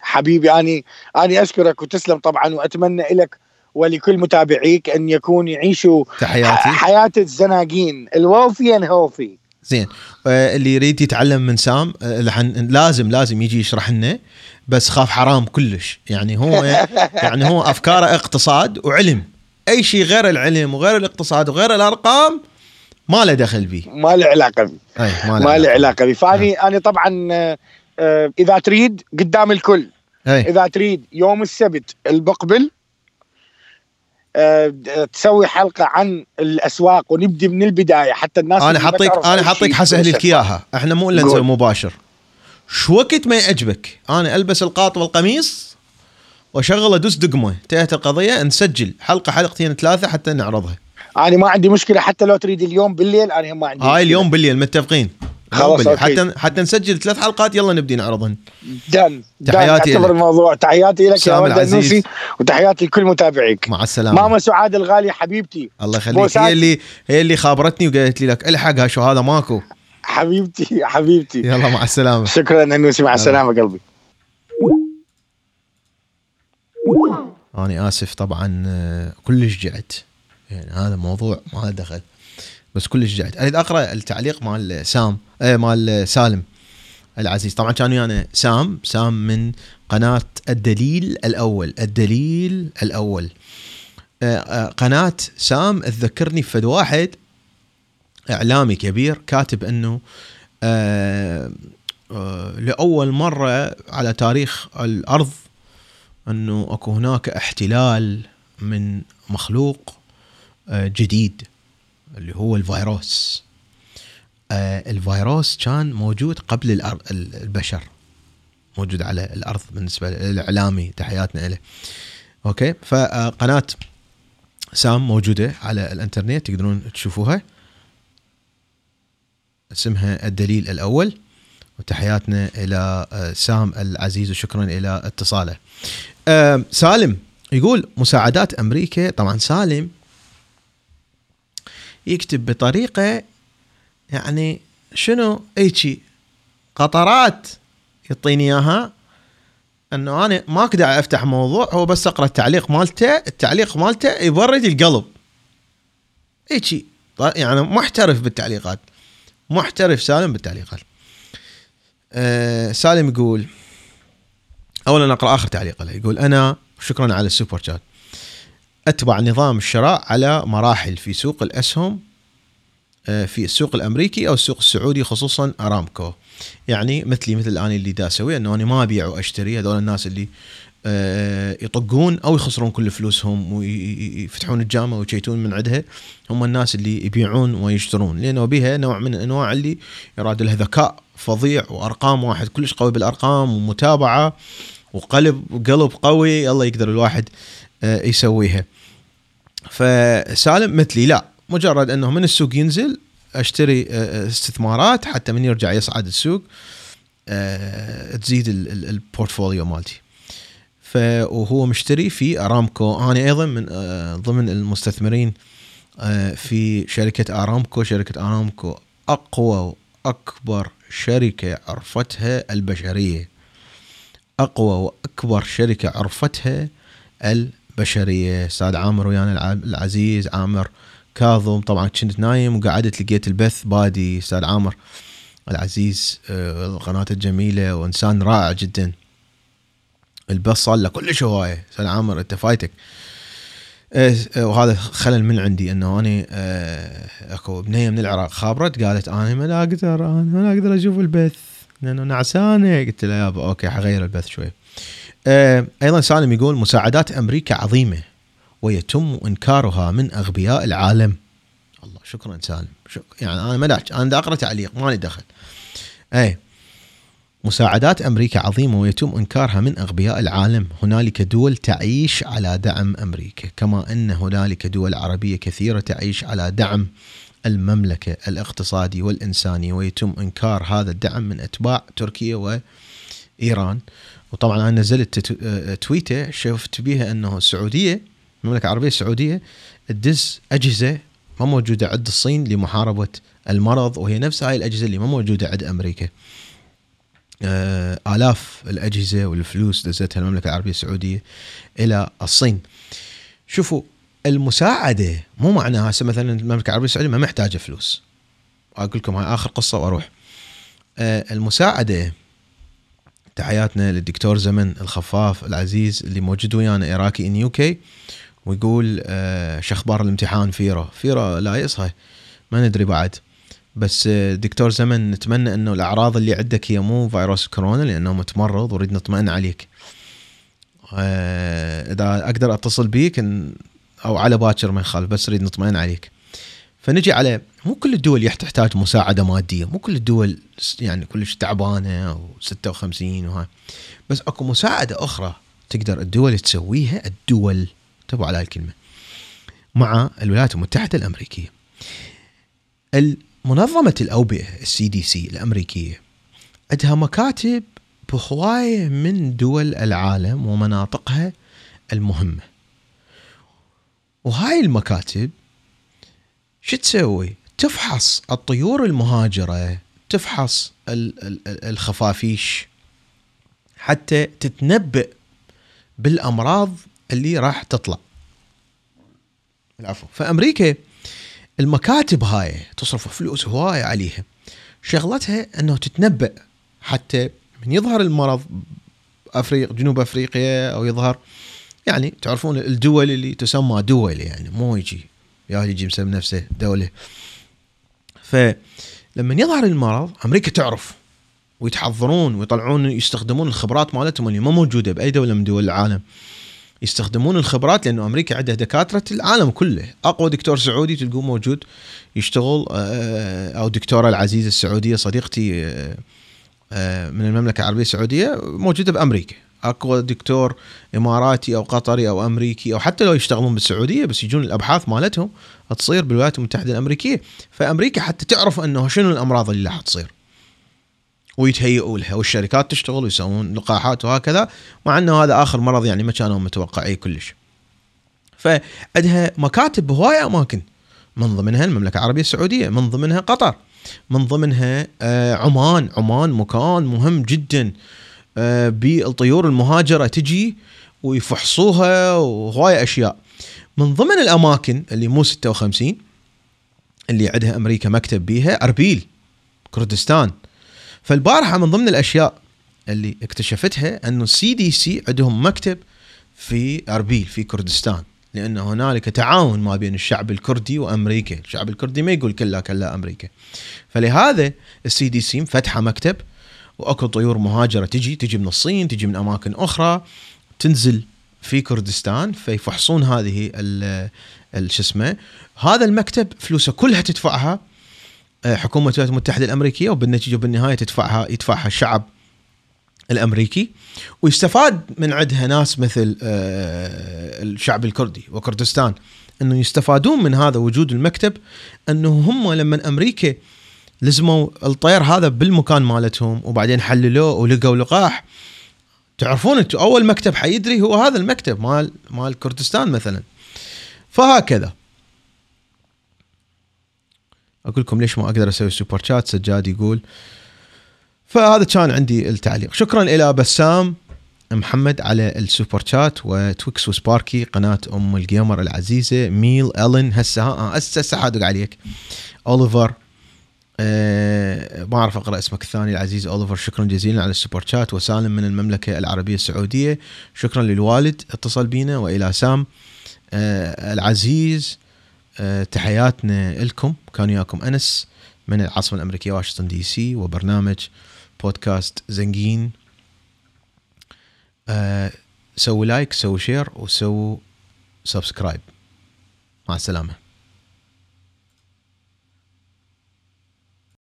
حبيبي اني أني أشكرك وتسلم طبعا وأتمنى لك ولكل متابعيك أن يكون يعيشوا تحياتي. حياة الزناقين الووفي ان هوفي زين. آه، اللي يريد يتعلم من سام آه، لحن لازم لازم يجي يشرح لنا بس خاف حرام كلش. يعني هو يعني هو أفكاره اقتصاد وعلم. أي شيء غير العلم وغير الاقتصاد وغير الأرقام ما له دخل فيه. ما له علاقة بي أي ما له علاقة. بي فاني أنا طبعا آه، إذا تريد قدام الكل. أي. إذا تريد يوم السبت المقبل تسوي حلقة عن الأسواق ونبدي من البداية حتى الناس أنا تعرف أنا شيء حسهل لك. اياها إحنا مو الا نسوي. مباشر. شو وقت ما يعجبك؟ أنا ألبس القاط والقميص وأشغل أدوس دقمه انتهت القضية نسجل. حلقة حلقتين ثلاثة حتى نعرضها. أنا ما عندي مشكلة حتى لو تريد اليوم بالليل أنا ما عندي هاي. اليوم بالليل متفقين؟ خلاص،. حتى حتى نسجل ثلاث حلقات يلا نبدي نعرضهن. دن دن. تحياتي أعتبر لك. الموضوع. تحياتي لك يا ولد العزيز. النوسي وتحياتي لكل متابعيك. مع السلامة. ماما سعاد الغالي حبيبتي. الله يخليك. هي اللي هي اللي خابرتني وقالت لي لك إلحق شو هذا ماكو. حبيبتي حبيبتي. يلا مع السلامة. شكرا النوسي مع السلامة قلبي. أنا آسف طبعا آه، كلش جعت. يعني هذا موضوع ما له دخل. بس كلش جعت أريد أقرأ التعليق مال سام آه مال سالم العزيز طبعا كان ويانا سام. سام من قناة الدليل الأول. الدليل الأول. آه، آه، قناة سام تذكرني بفد واحد إعلامي كبير كاتب أنه آه، لأول مرة على تاريخ الأرض إنه أكو هناك احتلال من مخلوق جديد. اللي هو الفيروس. آه، الفيروس كان موجود قبل البشر. موجود على الأرض بالنسبة للاعلامي تحياتنا له أوكي؟ فقناة سام موجودة على الإنترنت تقدرون تشوفوها. اسمها الدليل الأول. وتحياتنا إلى آه، سام العزيز وشكرا إلى اتصاله. آه، سالم يقول مساعدات أمريكا. طبعا سالم يكتب بطريقة يعني شنو؟ هيجي قطرات يعطيني إياها. إنه أنا ما أقدر أفتح موضوع هو بس أقرأ التعليق مالته التعليق مالته يبرد القلب. هيجي يعني محترف بالتعليقات. محترف سالم بالتعليقات. آه سالم يقول اولا أقرأ آخر تعليق له. يقول أنا شكرا على السوبر شات. أتبع نظام الشراء على مراحل في سوق الأسهم آه، في السوق الأمريكي أو السوق السعودي خصوصا أرامكو. يعني مثلي مثل أنا اللي دا أسويه إنه أنا ما أبيع وأشتري هذول الناس اللي آه، يطقون أو يخسرون كل فلوسهم ويفتحون الجامعة ويشيتون من عندها هم الناس اللي يبيعون ويشترون. لأنه بها نوع من أنواع اللي يراد له ذكاء فظيع وأرقام واحد كلش قوي بالأرقام ومتابعة وقلب وقلب قوي الله يقدر الواحد يسويها. فسالم مثلي لا مجرد إنه من السوق ينزل أشتري آه، استثمارات حتى من يرجع يصعد السوق تزيد البورتفوليو مالتي. وهو مشتري في أرامكو. أنا أيضا من آه، ضمن المستثمرين آه، في شركة أرامكو. شركة أرامكو أقوى وأكبر شركة عرفتها البشرية. أقوى وأكبر شركة عرفتها البشريه أستاذ عامر ويانا العزيز عامر كاظم. طبعا كنت نايم وقعدت لقيت البث بادي أستاذ عامر العزيز آه، القناة الجميلة وإنسان رائع جدا. البث صار له كلش هواية. أستاذ عامر أنت فايتك. إيه، وهذا خلل من عندي إنه أنا آه، أكو بنية من العراق خابرت قالت أنا ما أقدر أنا ما أقدر أشوف البث لأنه نعسانة. قلت له يابا أوكي حغير البث شوي. آه، أيضا سالم يقول مساعدات أمريكا عظيمة ويتم إنكارها من أغبياء العالم. الله شكرا سالم شك يعني أنا ما أنا أقرأ تعليق مالي دخل. أي مساعدات أمريكا عظيمة ويتم إنكارها من أغبياء العالم، هنالك دول تعيش على دعم أمريكا، كما أن هنالك دول عربية كثيرة تعيش على دعم المملكة الاقتصادي والانساني ويتم إنكار هذا الدعم من أتباع تركيا وإيران. وطبعا أنا نزلت تويته شفت بيها أنه السعودية المملكة العربية السعودية تدز أجهزة ما موجودة عند الصين لمحاربة المرض وهي نفس هاي الأجهزة اللي ما موجودة عند أمريكا. آه، آلاف الأجهزة والفلوس دزتها المملكة العربية السعودية إلى الصين. شوفوا المساعدة مو معناها هسه مثلا المملكة العربية السعودية ما محتاجة فلوس. أقول لكم هاي آخر قصة وأروح. آه، المساعدة تحياتنا للدكتور زمن الخفاف العزيز اللي موجود ويانا عراقي ان يوكي ويقول آه، شخبار الامتحان فيرا؟ فيرا لا يصحى ما ندري بعد. بس دكتور زمن نتمنى إنه الأعراض اللي عندك هي مو فيروس كورونا لأنه متمرض وريد نطمئن عليك. آه، إذا أقدر أتصل بيك أو على باكر ما يخالف بس أريد نطمئن عليك. فنجي على مو كل الدول تحتاج مساعدة مادية مو كل الدول يعني كلش تعبانة و56 وهاي. بس أكو مساعدة أخرى تقدر الدول تسويها الدول انتبهوا على هالكلمة مع الولايات المتحدة الأمريكية. منظمة الأوبئة ال CDC الأمريكية عندها مكاتب بهواية من دول العالم ومناطقها المهمة. وهاي المكاتب شو تسوي؟ تفحص الطيور المهاجرة تفحص الخفافيش حتى تتنبأ بالأمراض اللي راح تطلع. العفو. فأمريكا المكاتب هاي تصرف فلوس هواية عليها. شغلتها إنه تتنبأ حتى من يظهر المرض افريق جنوب أفريقيا أو يظهر. يعني تعرفون الدول اللي تسمى دول يعني مو يجي. يا يجي مسمي نفسه دولة. فلما يظهر المرض أمريكا تعرف ويتحضرون ويطلعون يستخدمون الخبرات مالتهم اللي ما موجودة بأي دولة من دول العالم. يستخدمون الخبرات لأنه أمريكا عندها دكاترة العالم كله. أقوى دكتور سعودي تلقوه موجود يشتغل آه، أو دكتورة العزيزة السعودية صديقتي آه، آه، من المملكة العربية السعودية موجودة بأمريكا. اكو دكتور إماراتي أو قطري أو أمريكي أو حتى لو يشتغلون بالسعودية بس يجون الأبحاث مالتهم تصير بالولايات المتحدة الأمريكية. فأمريكا حتى تعرف أنه شنو الأمراض اللي راح تصير ويتهيئوا لها والشركات تشتغل ويسوون لقاحات وهكذا مع أنه هذا آخر مرض يعني ما كانوا متوقعيه كلش. فعندها مكاتب بهوايه أماكن من ضمنها المملكة العربية السعودية، من ضمنها قطر، من ضمنها آه، عمان، عمان مكان مهم جدا. بالطيور المهاجرة تجي ويفحصوها وهوايه أشياء. من ضمن الأماكن اللي مو 56 اللي عندها أمريكا مكتب بيها أربيل كردستان فالبارحة من ضمن الأشياء اللي اكتشفتها أنه السي دي سي عندهم مكتب في أربيل في كردستان لأن هنالك تعاون ما بين الشعب الكردي وأمريكا، الشعب الكردي ما يقول كلا كلا أمريكا. فلهذا ال CDC فتحه مكتب وأكو طيور مهاجرة تجي تجي من الصين تجي من أماكن أخرى تنزل في كردستان فيفحصون هذه شو اسمه هذا المكتب فلوسه كلها تدفعها آه، حكومة الولايات المتحدة الأمريكية وبالنتيجة وبالنهاية تدفعها يدفعها الشعب الأمريكي ويستفاد من عندها ناس مثل آه، الشعب الكردي وكردستان إنه يستفادون من هذا وجود المكتب إنه هم لما أمريكا لزموا الطير هذا بالمكان مالتهم وبعدين حللوه ولقوا لقاح. تعرفون أنتم أول مكتب حيدري هو هذا المكتب مال مال كردستان مثلا. فهكذا. أقول لكم ليش ما أقدر أسوي سوبر شات سجاد يقول. فهذا كان عندي التعليق. شكرا إلى بسام محمد على السوبر شات وتويكس وسباركي قناة أم الجيمر العزيزة ميل الين هسه ها هسه حادق عليك. أوليفر أه ما أعرف أقرأ اسمك الثاني العزيز أوليفر. شكرا جزيلا على السوبر شات وسالم من المملكة العربية السعودية. شكرا للوالد اتصل بينا وإلى سام. أه العزيز أه تحياتنا لكم كان وياكم أنس من العاصمة الأمريكية واشنطن دي سي. وبرنامج بودكاست زنگين أه سووا like سووا share وسووا subscribe. مع السلامة.